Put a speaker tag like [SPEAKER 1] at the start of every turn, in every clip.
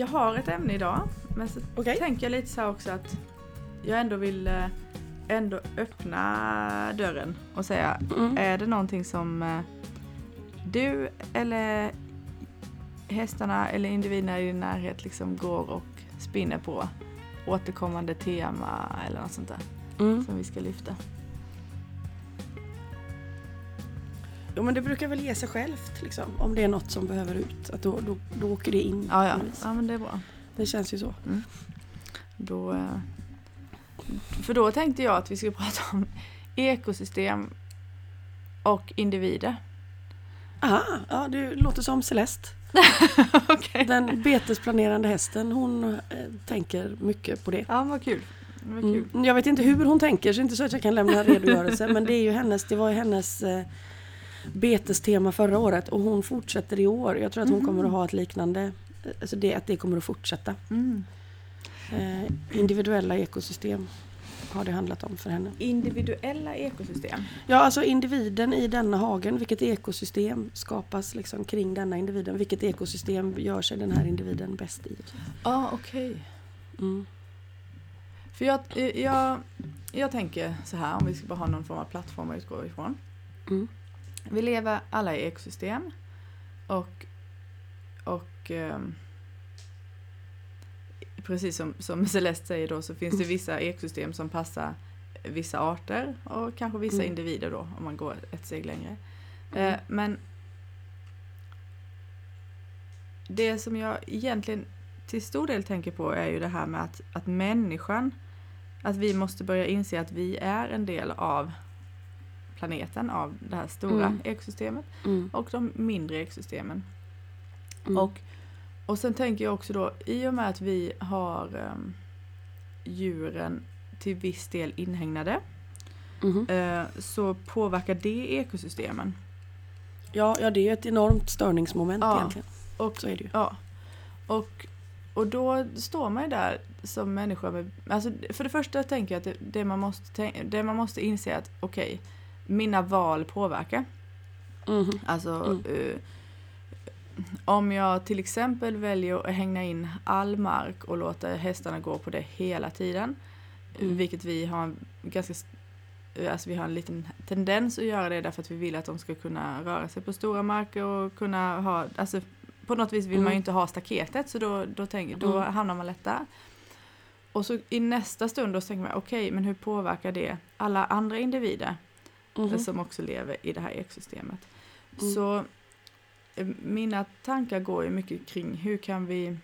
[SPEAKER 1] jag har ett ämne idag. Men så
[SPEAKER 2] Okej.
[SPEAKER 1] tänker jag lite så också att jag ändå vill eh, ändå öppna dörren och säga
[SPEAKER 2] Mm.
[SPEAKER 1] är det någonting som eh, du eller hästarna eller individerna i din närhet liksom går och spinner på? Återkommande tema eller något sånt där
[SPEAKER 2] Mm.
[SPEAKER 1] som vi ska lyfta.
[SPEAKER 2] Jo men det brukar väl ge sig självt liksom. Om det är något som behöver ut. Att då, då, då åker det in.
[SPEAKER 1] Ja, ja. ja men det är bra.
[SPEAKER 2] Det känns ju så.
[SPEAKER 1] Då, eh, för då tänkte jag att vi skulle prata om ekosystem och individer.
[SPEAKER 2] Aha, ja det låter som Celeste.
[SPEAKER 1] Okej.
[SPEAKER 2] Den betesplanerande hästen. Hon eh, tänker mycket på det.
[SPEAKER 1] Ja, vad kul. Det.
[SPEAKER 2] Mm. Jag vet inte hur hon tänker så inte så att jag kan lämna redogörelse. men det är ju hennes, det var ju hennes eh, betestema förra året och hon fortsätter i år. Jag tror att hon
[SPEAKER 1] Mhm.
[SPEAKER 2] kommer att ha ett liknande, alltså det, att det kommer att fortsätta.
[SPEAKER 1] Mm.
[SPEAKER 2] Eh, individuella ekosystem har det handlat om för henne.
[SPEAKER 1] Individuella ekosystem.
[SPEAKER 2] Ja, alltså individen i denna hagen, vilket ekosystem skapas liksom kring denna individen? Vilket ekosystem gör sig den här individen bäst i?
[SPEAKER 1] Ja, okej.
[SPEAKER 2] Mm.
[SPEAKER 1] För jag, eh, jag, jag tänker så här, om vi ska bara ha någon form av plattform att utgå ifrån.
[SPEAKER 2] Mm.
[SPEAKER 1] Vi lever alla i ekosystem och, och ehm, precis som, som Celeste säger då så finns det vissa ekosystem som passar vissa arter och kanske vissa
[SPEAKER 2] Mm.
[SPEAKER 1] individer då om man går ett steg längre.
[SPEAKER 2] Mm.
[SPEAKER 1] Eh, men det som jag egentligen till stor del tänker på är ju det här med att, att människan, att vi måste börja inse att vi är en del av planeten, av det här stora
[SPEAKER 2] Mm.
[SPEAKER 1] ekosystemet
[SPEAKER 2] Mm.
[SPEAKER 1] och de mindre ekosystemen.
[SPEAKER 2] Mm.
[SPEAKER 1] Och, och sen tänker jag också då, i och med att vi har um, djuren till viss del inhägnade eh, så påverkar det ekosystemen.
[SPEAKER 2] Ja, ja, det är ett enormt störningsmoment
[SPEAKER 1] Ja.
[SPEAKER 2] egentligen.
[SPEAKER 1] Och
[SPEAKER 2] Så är det ju.
[SPEAKER 1] Ja. Och, och då står man ju där som människa med, alltså för det första tänker jag att det, det, man, måste, det man måste inse att okej, mina val påverkar.
[SPEAKER 2] Mhm.
[SPEAKER 1] Alltså
[SPEAKER 2] Mm.
[SPEAKER 1] eh, om jag till exempel väljer att hänga in all mark och låta hästarna gå på det hela tiden,
[SPEAKER 2] Mm.
[SPEAKER 1] vilket vi har en ganska Alltså vi har en liten tendens att göra det därför att vi vill att de ska kunna röra sig på stora marker och kunna ha, alltså på något vis vill man
[SPEAKER 2] Mm.
[SPEAKER 1] ju inte ha staketet så då, då, tänker, då
[SPEAKER 2] Mm.
[SPEAKER 1] hamnar man lätt där. Och så i nästa stund då så tänker man okej men hur påverkar det alla andra individer
[SPEAKER 2] Mhm.
[SPEAKER 1] som också lever i det här ekosystemet?
[SPEAKER 2] Mm.
[SPEAKER 1] Så eh, mina tankar går ju mycket kring hur kan vi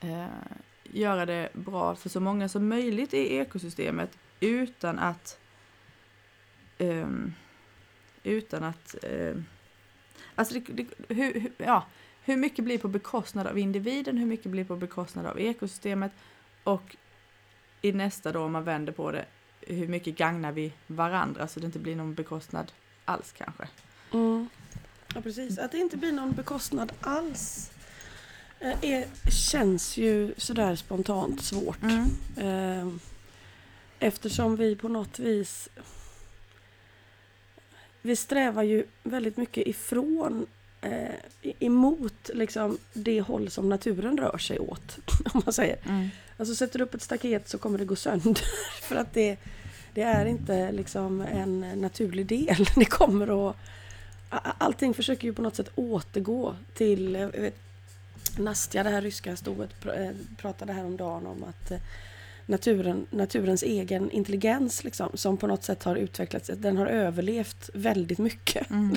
[SPEAKER 1] eh, göra det bra för så många som möjligt i ekosystemet utan att ehm, utan att eh, alltså det, det, hur, hur, ja, hur mycket blir på bekostnad av individen, hur mycket blir på bekostnad av ekosystemet och i nästa då om man vänder på det hur mycket gagnar vi varandra så det inte blir någon bekostnad alls kanske.
[SPEAKER 2] Mm. Ja precis, att det inte blir någon bekostnad alls eh, är, känns ju sådär spontant svårt. Eh, Eftersom vi på något vis Vi strävar ju väldigt mycket ifrån eh, emot liksom det håll som naturen rör sig åt. Om man säger.
[SPEAKER 1] Mm.
[SPEAKER 2] Alltså sätter du upp ett staket så kommer det gå sönder. För att det, det är inte liksom en naturlig del. Det kommer att... Allting försöker ju på något sätt återgå till... Jag vet, Nastja, det här ryska stoet, eh, pratade häromdagen om att eh, naturen, naturens egen intelligens liksom, som på något sätt har utvecklats, den har överlevt väldigt mycket.
[SPEAKER 1] Mm.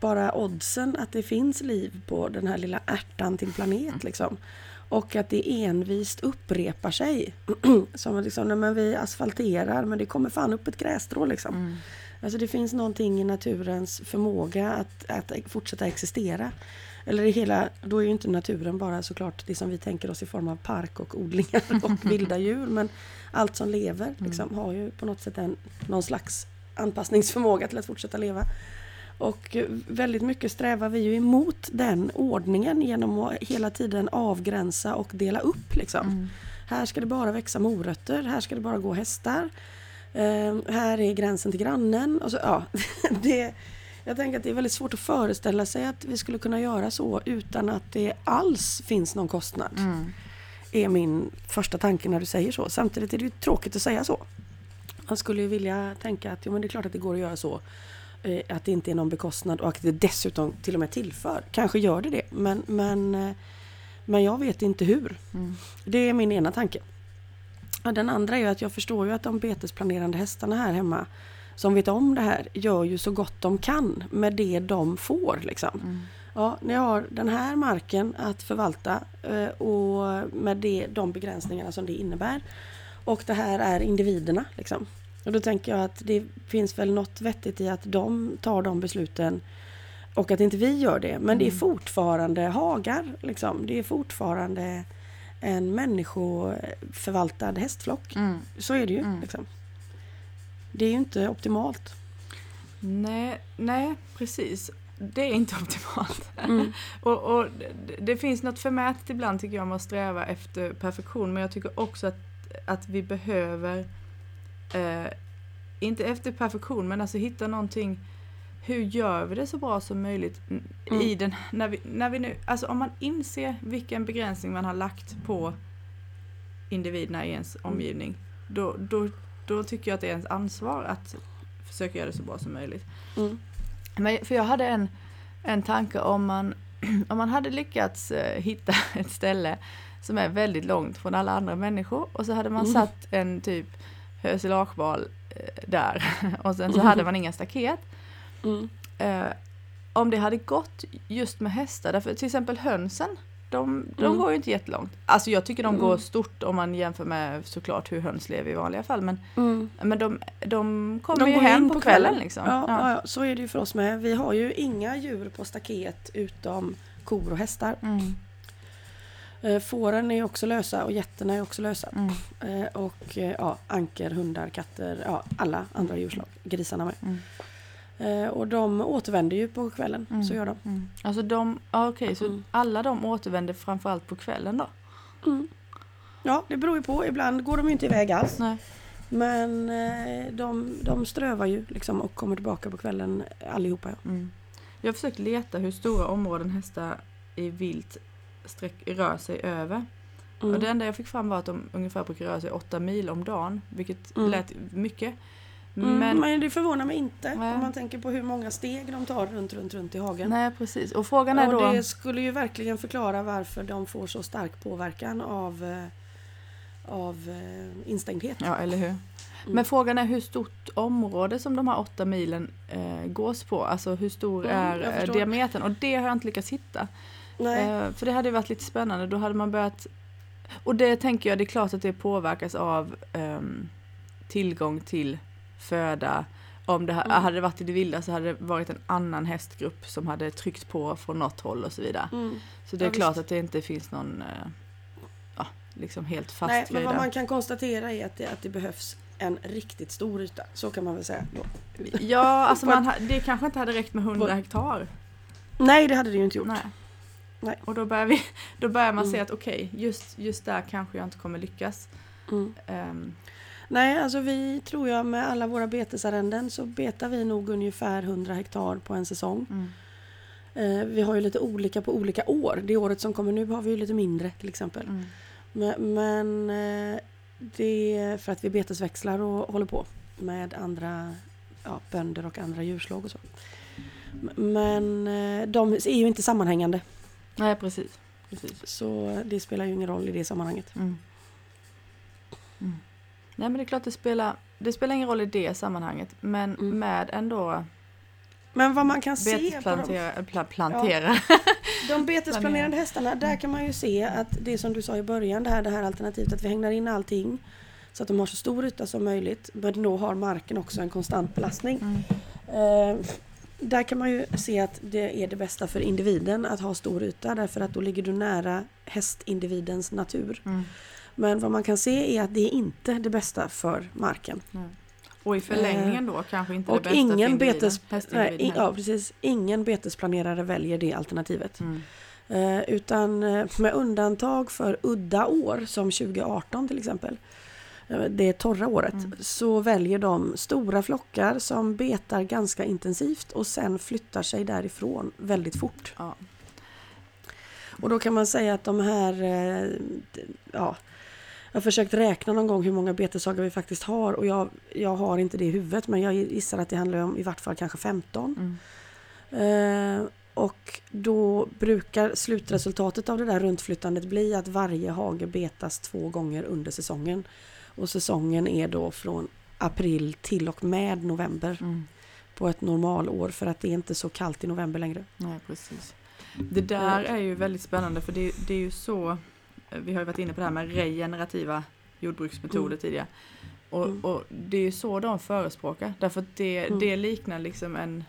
[SPEAKER 2] Bara oddsen att det finns liv på den här lilla ärtan till planet liksom. Och att det envist upprepar sig. Som liksom, nej, men vi asfalterar men det kommer fan upp ett grässtrå liksom.
[SPEAKER 1] Mm.
[SPEAKER 2] Alltså det finns någonting i naturens förmåga att, att fortsätta existera. Eller i hela, då är ju inte naturen bara såklart det som vi tänker oss i form av park och odlingar och vilda djur. Men allt som lever liksom, har ju på något sätt en, någon slags anpassningsförmåga till att fortsätta leva. Och väldigt mycket strävar vi ju emot den ordningen genom att hela tiden avgränsa och dela upp. Liksom.
[SPEAKER 1] Mm.
[SPEAKER 2] Här ska det bara växa morötter, här ska det bara gå hästar. Eh, här är gränsen till grannen. Och så, ja, det, Jag tänker att det är väldigt svårt att föreställa sig att vi skulle kunna göra så utan att det alls finns någon kostnad.
[SPEAKER 1] Mm.
[SPEAKER 2] Är min första tanke när du säger så. Samtidigt är det ju tråkigt att säga så. Man skulle ju vilja tänka att jo, men det är klart att det går att göra så. Eh, att det inte är någon bekostnad och att det dessutom till och med tillför. Kanske gör det det, men, men, eh, men jag vet inte hur.
[SPEAKER 1] Mm.
[SPEAKER 2] Det är min ena tanke. Ja, den andra är att jag förstår ju att de betesplanerande hästarna här hemma som vet om det här gör ju så gott de kan med det de får. Liksom.
[SPEAKER 1] Mm.
[SPEAKER 2] Ja, ni har den här marken att förvalta eh, och med det, de begränsningarna som det innebär. Och det här är individerna. Liksom. Och då tänker jag att det finns väl något vettigt i att de tar de besluten och att inte vi gör det. Men det är
[SPEAKER 1] Mm.
[SPEAKER 2] fortfarande hagar. Liksom. Det är fortfarande en människoförvaltad hästflock.
[SPEAKER 1] Mm.
[SPEAKER 2] Så är det ju.
[SPEAKER 1] Mm.
[SPEAKER 2] Liksom. Det är ju inte optimalt.
[SPEAKER 1] Nej, nej, precis. Det är inte optimalt.
[SPEAKER 2] Mm.
[SPEAKER 1] Och, och det, det finns något förmätet ibland tycker jag om att sträva efter perfektion men jag tycker också att, att vi behöver eh, inte efter perfektion men alltså hitta någonting hur gör vi det så bra som möjligt
[SPEAKER 2] Mm.
[SPEAKER 1] i den, när vi, när vi nu, alltså om man inser vilken begränsning man har lagt på individerna i ens omgivning då, då, då tycker jag att det är ens ansvar att försöka göra det så bra som möjligt.
[SPEAKER 2] Mm.
[SPEAKER 1] Men, för jag hade en, en tanke om man, om man hade lyckats eh, hitta ett ställe som är väldigt långt från alla andra människor och så hade man
[SPEAKER 2] Mm.
[SPEAKER 1] satt en typ hösilage-bal eh, där och sen så
[SPEAKER 2] Mm.
[SPEAKER 1] hade man inga staket.
[SPEAKER 2] Mm.
[SPEAKER 1] Eh, om det hade gått just med hästar, därför till exempel hönsen, de, de
[SPEAKER 2] Mm.
[SPEAKER 1] går ju inte jättelångt. Alltså jag tycker de går
[SPEAKER 2] Mm.
[SPEAKER 1] stort om man jämför med såklart hur höns lever i vanliga fall men,
[SPEAKER 2] Mm.
[SPEAKER 1] men de, de kommer
[SPEAKER 2] De
[SPEAKER 1] ju
[SPEAKER 2] går
[SPEAKER 1] hem på,
[SPEAKER 2] på
[SPEAKER 1] kvällen,
[SPEAKER 2] kvällen.
[SPEAKER 1] liksom.
[SPEAKER 2] Ja,
[SPEAKER 1] Ja.
[SPEAKER 2] ja. Ja, så är det ju för oss med. Vi har ju inga djur på staket utom kor och hästar. Eh, Fåren är också lösa och getterna är också lösa.
[SPEAKER 1] mm,
[SPEAKER 2] Eh, Och eh, ja, anker, hundar, katter, ja, alla andra djurslag. Grisarna med.
[SPEAKER 1] mm.
[SPEAKER 2] Och de återvänder ju på kvällen.
[SPEAKER 1] Mm.
[SPEAKER 2] Så gör de.
[SPEAKER 1] Mm. Alltså de, ja, okej, så
[SPEAKER 2] Mm.
[SPEAKER 1] alla de återvänder framförallt på kvällen då?
[SPEAKER 2] Mm. Ja, det beror ju på. Ibland går de ju inte iväg alls.
[SPEAKER 1] Nej.
[SPEAKER 2] Men de, de strövar ju liksom och kommer tillbaka på kvällen allihopa. Ja.
[SPEAKER 1] Mm. Jag har försökt leta hur stora områden hästar i vilt sträck, rör sig över.
[SPEAKER 2] Mm.
[SPEAKER 1] Och det enda jag fick fram var att de ungefär brukar röra sig 8 mil om dagen, vilket
[SPEAKER 2] Mm.
[SPEAKER 1] lät mycket.
[SPEAKER 2] Mm,
[SPEAKER 1] Men,
[SPEAKER 2] men det förvånar mig inte
[SPEAKER 1] Nej.
[SPEAKER 2] om man tänker på hur många steg de tar runt, runt, runt i hagen.
[SPEAKER 1] nej precis. Och frågan är
[SPEAKER 2] och
[SPEAKER 1] då...
[SPEAKER 2] det skulle ju verkligen förklara varför de får så stark påverkan av, eh, av eh, instängdhet.
[SPEAKER 1] Ja, eller hur?
[SPEAKER 2] Mm.
[SPEAKER 1] Men frågan är hur stort område som de här 8 milen eh, gås på. Alltså hur stor
[SPEAKER 2] Mm,
[SPEAKER 1] är eh, diametern? Och det har jag inte lyckats hitta.
[SPEAKER 2] Nej.
[SPEAKER 1] Eh, för det hade ju varit lite spännande. Då hade man börjat... Och det tänker jag, det är klart att det påverkas av ehm, tillgång till föda. Om det
[SPEAKER 2] Mm.
[SPEAKER 1] hade det varit i det vilda så hade det varit en annan hästgrupp som hade tryckt på från något håll och så vidare.
[SPEAKER 2] Mm.
[SPEAKER 1] Så det är
[SPEAKER 2] Ja,
[SPEAKER 1] klart
[SPEAKER 2] visst.
[SPEAKER 1] att det inte finns någon eh, ja, liksom helt fast
[SPEAKER 2] Nej, men vad man kan konstatera är att det, att det behövs en riktigt stor yta. Så kan man väl säga.
[SPEAKER 1] Ja, alltså man, det kanske inte hade räckt med 100
[SPEAKER 2] På-
[SPEAKER 1] hektar.
[SPEAKER 2] Nej, det hade det ju inte gjort.
[SPEAKER 1] Nej.
[SPEAKER 2] Nej.
[SPEAKER 1] Och då börjar, vi, då börjar man
[SPEAKER 2] Mm.
[SPEAKER 1] se att okej, just, just där kanske jag inte kommer lyckas.
[SPEAKER 2] Mm.
[SPEAKER 1] Ehm,
[SPEAKER 2] Nej, alltså vi tror jag med alla våra betesarrenden så betar vi nog ungefär 100 hektar på en säsong.
[SPEAKER 1] mm,
[SPEAKER 2] Eh, vi har ju lite olika på olika år. Det året som kommer nu har vi ju lite mindre till exempel.
[SPEAKER 1] mm.
[SPEAKER 2] Men, men eh, det är för att vi betesväxlar och håller på med andra ja, bönder och andra djurslag och så. Men eh, de är ju inte sammanhängande
[SPEAKER 1] Nej, precis. precis.
[SPEAKER 2] så det spelar ju ingen roll i det sammanhanget.
[SPEAKER 1] Mm. Mm. Nej men det är klart det spelar, det spelar ingen roll i det sammanhanget. Men
[SPEAKER 2] Mm.
[SPEAKER 1] med ändå
[SPEAKER 2] Men vad man kan se på de,
[SPEAKER 1] betesplantera, äh, pla, plantera.
[SPEAKER 2] de betesplanerande
[SPEAKER 1] Planera.
[SPEAKER 2] hästarna, där kan man ju se att det som du sa i början, det här, det här alternativet att vi hängnar in allting så att de har så stor yta som möjligt men då har marken också en konstant belastning.
[SPEAKER 1] Mm.
[SPEAKER 2] Eh, där kan man ju se att det är det bästa för individen att ha stor yta därför att då ligger du nära hästindividens natur.
[SPEAKER 1] Mm.
[SPEAKER 2] Men vad man kan se är att det är inte det bästa för marken.
[SPEAKER 1] Nej. Och i förlängningen då kanske inte det bästa
[SPEAKER 2] ingen
[SPEAKER 1] för
[SPEAKER 2] betes- Nej, i,
[SPEAKER 1] heller.
[SPEAKER 2] ja, precis. Ingen betesplanerare väljer det alternativet.
[SPEAKER 1] Mm.
[SPEAKER 2] Eh, utan eh, med undantag för udda år som 2018 till exempel. Eh, det torra året,
[SPEAKER 1] Mm.
[SPEAKER 2] så väljer de stora flockar som betar ganska intensivt och sen flyttar sig därifrån väldigt fort.
[SPEAKER 1] Ja.
[SPEAKER 2] Och då kan man säga att de här, eh, ja, jag har försökt räkna någon gång hur många beteshagar vi faktiskt har och jag, jag har inte det i huvudet men jag gissar att det handlar om i vart fall kanske 15.
[SPEAKER 1] Mm.
[SPEAKER 2] Eh, och då brukar slutresultatet av det där runtflyttandet bli att varje hage betas två gånger under säsongen. Och säsongen är då från april till och med november
[SPEAKER 1] Mm.
[SPEAKER 2] på ett normalår för att det är inte så kallt i november längre.
[SPEAKER 1] Nej, precis. Det där är ju väldigt spännande för det, det är ju så, eh, vi har ju varit inne på det här med regenerativa jordbruksmetoder
[SPEAKER 2] Mm.
[SPEAKER 1] tidigare. Och,
[SPEAKER 2] Mm.
[SPEAKER 1] och det är ju så de förespråkar, därför att det,
[SPEAKER 2] Mm.
[SPEAKER 1] det liknar liksom en,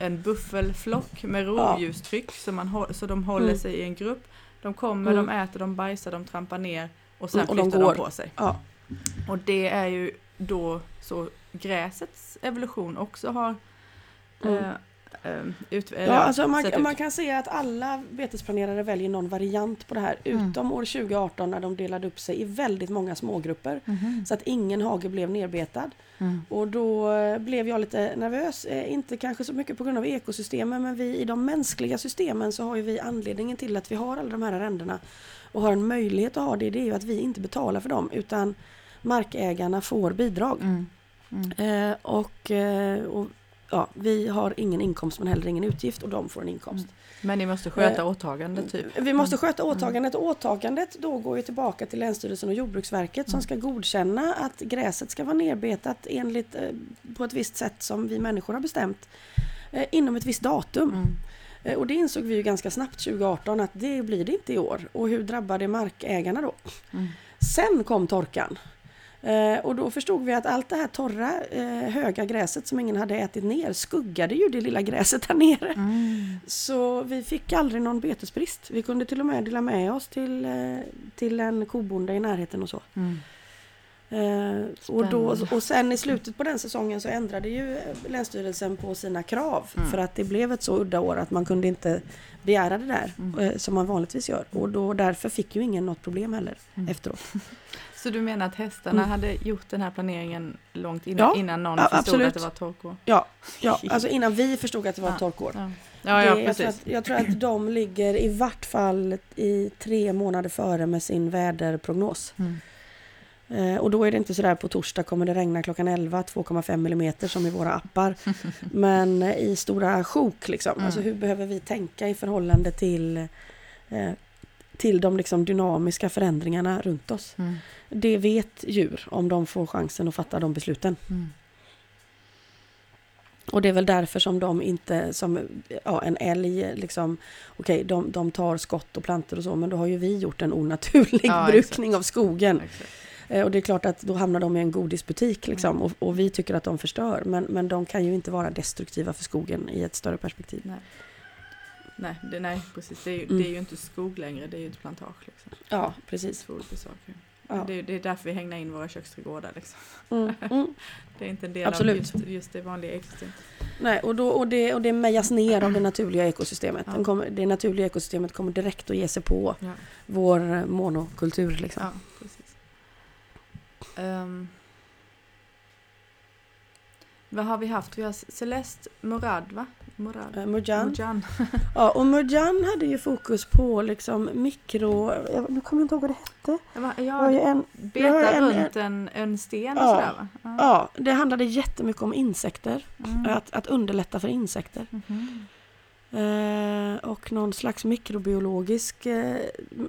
[SPEAKER 1] en buffelflock med rovdjurstryck så, man, så de håller
[SPEAKER 2] Mm.
[SPEAKER 1] sig i en grupp. De kommer,
[SPEAKER 2] Mm.
[SPEAKER 1] de äter, de bajsar, de trampar ner och sen
[SPEAKER 2] Mm, och de
[SPEAKER 1] flyttar de,
[SPEAKER 2] går.
[SPEAKER 1] på sig.
[SPEAKER 2] Ja,
[SPEAKER 1] Och det är ju då så gräsets evolution också har
[SPEAKER 2] Mm.
[SPEAKER 1] eh, eh, ut,
[SPEAKER 2] ja alltså
[SPEAKER 1] sett
[SPEAKER 2] man,
[SPEAKER 1] ut.
[SPEAKER 2] man kan säga att alla betesplanerare väljer någon variant på det här
[SPEAKER 1] Mm.
[SPEAKER 2] utom år 2018 när de delade upp sig i väldigt många smågrupper.
[SPEAKER 1] Mhm.
[SPEAKER 2] Så att ingen hage blev nerbetad.
[SPEAKER 1] Mm.
[SPEAKER 2] Och då eh, blev jag lite nervös, eh, inte kanske så mycket på grund av ekosystemen men vi i de mänskliga systemen så har ju vi anledningen till att vi har alla de här arrendena och har en möjlighet att ha det, det är ju att vi inte betalar för dem utan markägarna får bidrag.
[SPEAKER 1] Mm. Mm.
[SPEAKER 2] Eh, och, eh, och ja, vi har ingen inkomst men heller ingen utgift och de får en inkomst.
[SPEAKER 1] Men ni måste sköta
[SPEAKER 2] Eh,
[SPEAKER 1] åtagandet typ?
[SPEAKER 2] Vi måste sköta åtagandet och åtagandet då går ju tillbaka till Länsstyrelsen och Jordbruksverket som
[SPEAKER 1] Mm.
[SPEAKER 2] ska godkänna att gräset ska vara nerbetat enligt eh, på ett visst sätt som vi människor har bestämt eh, inom ett visst datum.
[SPEAKER 1] Mm.
[SPEAKER 2] Eh, och det insåg vi ju ganska snabbt 2018 att det blir det inte i år. Och hur drabbar det markägarna då?
[SPEAKER 1] Mm.
[SPEAKER 2] Sen kom torkan. Eh, och då förstod vi att allt det här torra, eh, höga gräset som ingen hade ätit ner skuggade ju det lilla gräset här nere.
[SPEAKER 1] Mm.
[SPEAKER 2] Så vi fick aldrig någon betesbrist. Vi kunde till och med dela med oss till, eh, till en kobonde i närheten och så.
[SPEAKER 1] Mm.
[SPEAKER 2] Eh, och, då, och sen i slutet på den säsongen så ändrade ju eh, Länsstyrelsen på sina krav.
[SPEAKER 1] Mm.
[SPEAKER 2] För att det blev ett så udda år att man kunde inte begära det där
[SPEAKER 1] Mm.
[SPEAKER 2] eh, som man vanligtvis gör. Och då, därför fick ju ingen något problem heller
[SPEAKER 1] Mm.
[SPEAKER 2] efteråt.
[SPEAKER 1] Så du menar att hästarna
[SPEAKER 2] Mm.
[SPEAKER 1] hade gjort den här planeringen långt innan,
[SPEAKER 2] Ja,
[SPEAKER 1] innan någon
[SPEAKER 2] ja,
[SPEAKER 1] förstod
[SPEAKER 2] absolut.
[SPEAKER 1] att det var torkår?
[SPEAKER 2] Ja, ja, alltså innan vi förstod att det var
[SPEAKER 1] Ja.
[SPEAKER 2] torkår.
[SPEAKER 1] Ja, ja, ja
[SPEAKER 2] jag, tror att, jag tror att de ligger i vart fall i tre månader före med sin väderprognos.
[SPEAKER 1] Mm.
[SPEAKER 2] Eh, och då är det inte sådär på torsdag kommer det regna klockan 11, 2,5 millimeter som i våra appar. Men i stora sjok liksom.
[SPEAKER 1] Mm.
[SPEAKER 2] Alltså hur behöver vi tänka i förhållande till, eh, till de liksom dynamiska förändringarna runt oss.
[SPEAKER 1] Mm.
[SPEAKER 2] Det vet djur om de får chansen att fatta de besluten.
[SPEAKER 1] Mm.
[SPEAKER 2] Och det är väl därför som de inte, som ja, en älg, liksom, okej de, de tar skott och plantor och så, men då har ju vi gjort en onaturlig
[SPEAKER 1] Ja,
[SPEAKER 2] brukning av skogen.
[SPEAKER 1] Exakt.
[SPEAKER 2] Eh, Och det är klart att då hamnar de i en godisbutik liksom,
[SPEAKER 1] Mm.
[SPEAKER 2] och, och vi tycker att de förstör. Men, men de kan ju inte vara destruktiva för skogen i ett större perspektiv.
[SPEAKER 1] Nej. Nej, det, nej, precis. Det är, ju,
[SPEAKER 2] Mm.
[SPEAKER 1] det är ju inte skog längre, det är ju ett plantage. Liksom.
[SPEAKER 2] Ja, precis.
[SPEAKER 1] två olika saker.
[SPEAKER 2] Ja.
[SPEAKER 1] Det, är- det är därför vi hängnar in våra köksträdgårdar. Liksom.
[SPEAKER 2] Mm, mm.
[SPEAKER 1] Det är inte en del
[SPEAKER 2] Absolut.
[SPEAKER 1] av just, just det vanliga ekosystemet.
[SPEAKER 2] Nej, och, då, och, det, och det mejas ner av det naturliga ekosystemet.
[SPEAKER 1] Ja.
[SPEAKER 2] Kommer, det naturliga ekosystemet kommer direkt att ge sig på
[SPEAKER 1] Ja.
[SPEAKER 2] vår eh, monokultur. Liksom.
[SPEAKER 1] Ja, precis. Ehm, vad har vi haft? Vi har Celeste Morad, va? Morad.
[SPEAKER 2] Eh, Murjan.
[SPEAKER 1] Murjan.
[SPEAKER 2] Ja, och Murjan hade ju fokus på liksom mikro... Jag, nu kommer jag inte ihåg vad det hette.
[SPEAKER 1] Jag var-
[SPEAKER 2] Det var ju
[SPEAKER 1] Ja,
[SPEAKER 2] en,
[SPEAKER 1] beta
[SPEAKER 2] en-
[SPEAKER 1] runt en, en sten och
[SPEAKER 2] Ja.
[SPEAKER 1] sådär va? Ja.
[SPEAKER 2] ja, det handlade jättemycket om insekter.
[SPEAKER 1] Mm.
[SPEAKER 2] Att, att underlätta för insekter.
[SPEAKER 1] Mhm.
[SPEAKER 2] Eh, och någon slags mikrobiologisk, eh,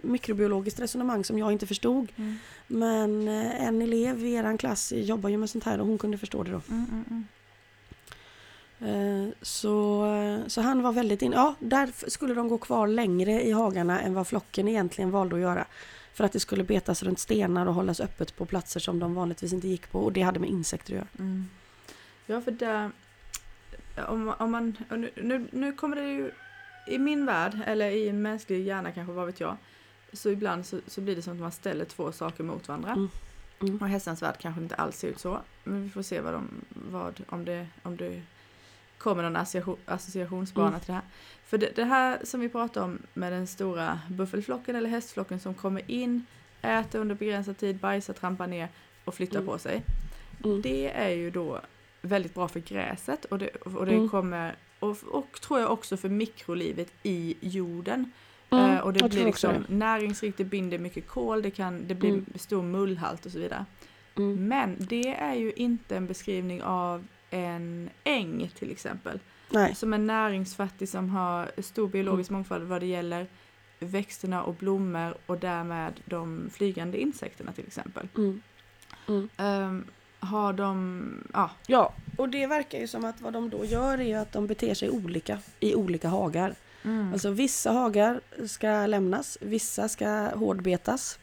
[SPEAKER 2] mikrobiologiskt resonemang som jag inte förstod.
[SPEAKER 1] Mm.
[SPEAKER 2] Men eh, en elev i eran klass jobbar ju med sånt här och hon kunde förstå det då.
[SPEAKER 1] Mm, mm, mm.
[SPEAKER 2] Så, så han var väldigt in. Ja, där skulle de gå kvar längre i hagarna än vad flocken egentligen valde att göra. För att det skulle betas runt stenar och hållas öppet på platser som de vanligtvis inte gick på. Och det hade med insekter att göra.
[SPEAKER 1] Mm. Ja, för där... Om, om man, nu, nu, nu kommer det ju... I min värld, eller i en mänsklig hjärna kanske, vad vet jag. Så ibland så, så blir det som att man ställer två saker mot varandra.
[SPEAKER 2] Mm. Mm.
[SPEAKER 1] Och hästens värld kanske inte alls ser ut så. Men vi får se vad de, vad, om, det, om det kommer någon association, associationsbana
[SPEAKER 2] Mm.
[SPEAKER 1] till det här. För det, det här som vi pratar om med den stora buffelflocken eller hästflocken som kommer in, äter under begränsad tid, bajsar, trampar ner. och flyttar
[SPEAKER 2] Mm.
[SPEAKER 1] på sig.
[SPEAKER 2] Mm.
[SPEAKER 1] Det är ju då väldigt bra för gräset och det, och det
[SPEAKER 2] Mm.
[SPEAKER 1] kommer och, och tror jag också för mikrolivet i jorden. Eh, och det blir liksom näringsrikt, det binder mycket kol, det, kan, det blir
[SPEAKER 2] Mm.
[SPEAKER 1] stor mullhalt och så vidare. Men det är ju inte en beskrivning av en äng till exempel.
[SPEAKER 2] Nej.
[SPEAKER 1] Som är näringsfattig, som har stor biologisk
[SPEAKER 2] Mm.
[SPEAKER 1] mångfald vad det gäller växterna och blommor och därmed de flygande insekterna till exempel.
[SPEAKER 2] Mm. Mm.
[SPEAKER 1] Ehm, har de, ja,
[SPEAKER 2] Ja, och det verkar ju som att vad de då gör är att de beter sig olika i olika hagar.
[SPEAKER 1] mm,
[SPEAKER 2] Alltså vissa hagar ska lämnas, vissa ska hårdbetas.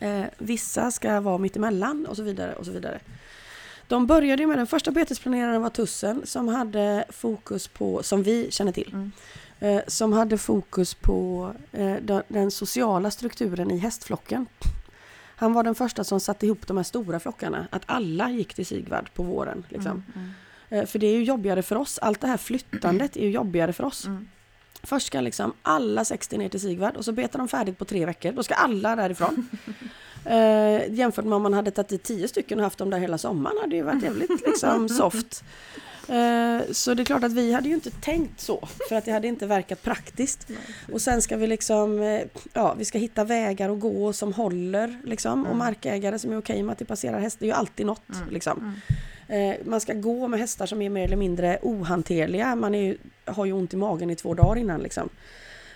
[SPEAKER 2] Eh, vissa ska vara mittemellan och så vidare och så vidare. De började med den första betesplaneraren var tussen som hade fokus på, som vi känner till,
[SPEAKER 1] Mm.
[SPEAKER 2] eh, som hade fokus på eh, den, sociala strukturen i hästflocken. Han var den första som satte ihop de här stora flockarna, att alla gick till Sigvard på våren. Liksom.
[SPEAKER 1] mm,
[SPEAKER 2] Eh, för det är ju jobbigare för oss, allt det här flyttandet är ju jobbigare för oss. Först ska liksom alla 60 ner till Sigvard och så betar de färdigt på tre veckor. Då ska alla därifrån. eh, jämfört med om man hade tagit dit 10 stycken och haft dem där hela sommaren hade det varit jävligt liksom soft. Eh, så det är klart att vi hade ju inte tänkt så för att det hade inte verkat praktiskt. Och sen ska vi liksom, eh, ja vi ska hitta vägar att gå som håller liksom och
[SPEAKER 1] Mm.
[SPEAKER 2] markägare som är okej med att det passerar hästar. Det är ju alltid något
[SPEAKER 1] Mm.
[SPEAKER 2] liksom.
[SPEAKER 1] mm.
[SPEAKER 2] Eh, man ska gå med hästar som är mer eller mindre ohanterliga. Man är ju, har ju ont i magen i två dagar innan liksom.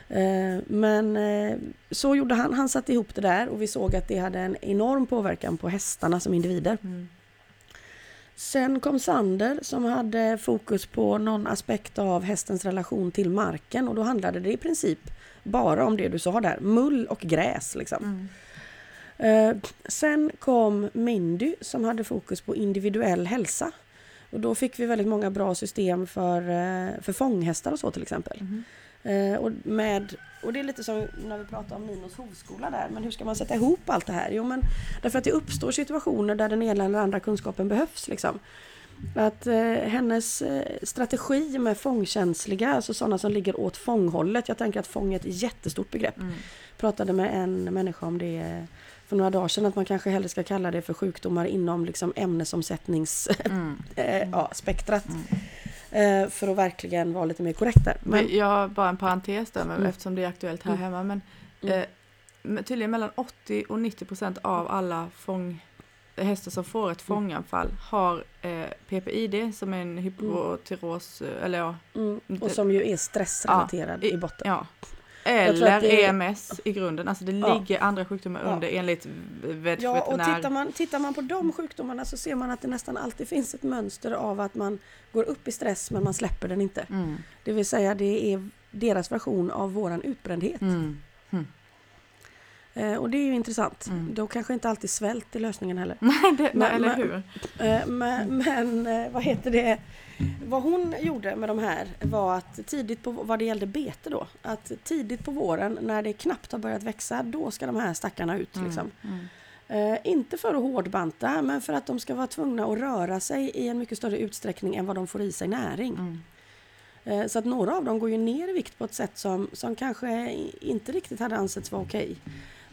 [SPEAKER 2] Eh, men eh, så gjorde han. Han satte ihop det där och vi såg att det hade en enorm påverkan på hästarna som individer.
[SPEAKER 1] Mm.
[SPEAKER 2] Sen kom Sander som hade fokus på någon aspekt av hästens relation till marken och då handlade det i princip bara om det du sa där, mull och gräs liksom.
[SPEAKER 1] Mm.
[SPEAKER 2] Eh, sen kom Mindy som hade fokus på individuell hälsa. Och då fick vi väldigt många bra system för, eh, för fånghästar och så till exempel. Eh, och, med, och det är lite som när vi pratar om Ninos hovskola där, men hur ska man sätta ihop allt det här? Jo men därför att det uppstår situationer där den ena eller andra kunskapen behövs liksom. Att eh, hennes eh, strategi med fångkänsliga, alltså sådana som ligger åt fånghållet, jag tänker att fång är ett jättestort begrepp
[SPEAKER 1] Mm.
[SPEAKER 2] pratade med en människa om det för några dagar sedan att man kanske hellre ska kalla det för sjukdomar inom liksom ämnesomsättningsspektrat
[SPEAKER 1] Mm.
[SPEAKER 2] eh,
[SPEAKER 1] Mm.
[SPEAKER 2] eh, för att verkligen vara lite mer korrekt där. Men,
[SPEAKER 1] Men jag bara en parentes där med,
[SPEAKER 2] Mm.
[SPEAKER 1] eftersom det är aktuellt här
[SPEAKER 2] Mm.
[SPEAKER 1] hemma. Men
[SPEAKER 2] Mm.
[SPEAKER 1] eh, men tydligen mellan 80 och 90 procent av alla fång, hästar som får ett
[SPEAKER 2] Mm.
[SPEAKER 1] fånganfall har eh, PPID som är en hypotyros, eh, eller ja,
[SPEAKER 2] mm, och som ju är stressrelaterad
[SPEAKER 1] Ja, i-
[SPEAKER 2] i botten.
[SPEAKER 1] ja. Eller
[SPEAKER 2] det
[SPEAKER 1] EMS i grunden. Alltså det
[SPEAKER 2] Ja.
[SPEAKER 1] ligger andra sjukdomar
[SPEAKER 2] Ja.
[SPEAKER 1] under enligt vet,
[SPEAKER 2] Ja, och
[SPEAKER 1] veterinär.
[SPEAKER 2] tittar man, tittar man på de sjukdomarna så ser man att det nästan alltid finns ett mönster av att man går upp i stress men man släpper den inte.
[SPEAKER 1] Mm.
[SPEAKER 2] Det vill säga det är deras version av våran utbrändhet.
[SPEAKER 1] Mm.
[SPEAKER 2] Eh, och det är ju intressant.
[SPEAKER 1] Mm.
[SPEAKER 2] Då kanske inte alltid svält är lösningen heller.
[SPEAKER 1] Nej, det, nej,
[SPEAKER 2] Men-
[SPEAKER 1] eller hur?
[SPEAKER 2] Eh, Men, men eh, vad heter det? Vad hon gjorde med de här var att tidigt på vad det gällde bete då. Att tidigt på våren när det knappt har börjat växa då ska de här stackarna ut. Liksom.
[SPEAKER 1] Mm.
[SPEAKER 2] Eh, inte för att hårdbanta men för att de ska vara tvungna att röra sig i en mycket större utsträckning än vad de får i sig näring.
[SPEAKER 1] Mm.
[SPEAKER 2] Eh, så att några av dem går ju ner i vikt på ett sätt som, som kanske inte riktigt hade ansetts vara okej.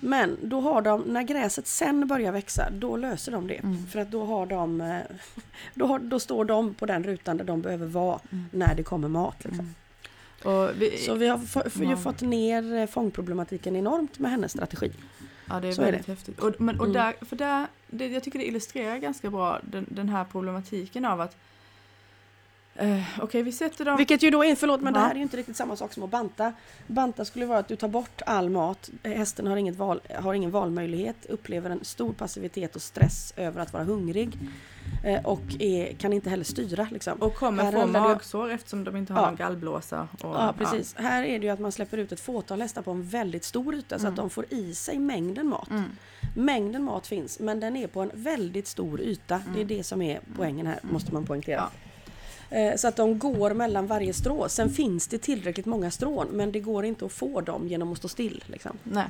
[SPEAKER 2] Men då har de, när gräset sen börjar växa, då löser de det.
[SPEAKER 1] Mm.
[SPEAKER 2] För att då har de, eh, då, har, då står de på den rutan där de behöver vara
[SPEAKER 1] Mm.
[SPEAKER 2] när det kommer mat. Liksom.
[SPEAKER 1] Mm. Vi,
[SPEAKER 2] Så vi har ju
[SPEAKER 1] Ja.
[SPEAKER 2] fått ner eh, fångproblematiken enormt med hennes strategi.
[SPEAKER 1] Ja det är
[SPEAKER 2] Så är
[SPEAKER 1] väldigt häftigt. Och, men, och
[SPEAKER 2] Mm.
[SPEAKER 1] där, för där, det, jag tycker det illustrerar ganska bra den, den här problematiken av att eh, Okej vi sätter dem...
[SPEAKER 2] Vilket ju då är, förlåt men det
[SPEAKER 1] Ja.
[SPEAKER 2] här är ju inte riktigt samma sak som att banta. Banta skulle vara att du tar bort all mat, hästen har, inget val, har ingen valmöjlighet, upplever en stor passivitet och stress över att vara hungrig. Eh, och är, kan inte heller styra liksom.
[SPEAKER 1] och kommer
[SPEAKER 2] här
[SPEAKER 1] få
[SPEAKER 2] det-
[SPEAKER 1] magsår eftersom de inte har
[SPEAKER 2] Ja.
[SPEAKER 1] någon gallblåsa. Och,
[SPEAKER 2] Ja precis. Här är det ju att man släpper ut ett fåtal hästar på en väldigt stor yta så
[SPEAKER 1] Mm.
[SPEAKER 2] att de får i sig mängden mat.
[SPEAKER 1] Ja. Mm.
[SPEAKER 2] Mängden mat finns men den är på en väldigt stor yta. Det är
[SPEAKER 1] Mm.
[SPEAKER 2] det som är poängen här, måste man poängtera.
[SPEAKER 1] Ja.
[SPEAKER 2] Eh, Så att de går mellan varje strå. Sen finns det tillräckligt många strån men det går inte att få dem genom att stå still. Liksom.
[SPEAKER 1] Nej.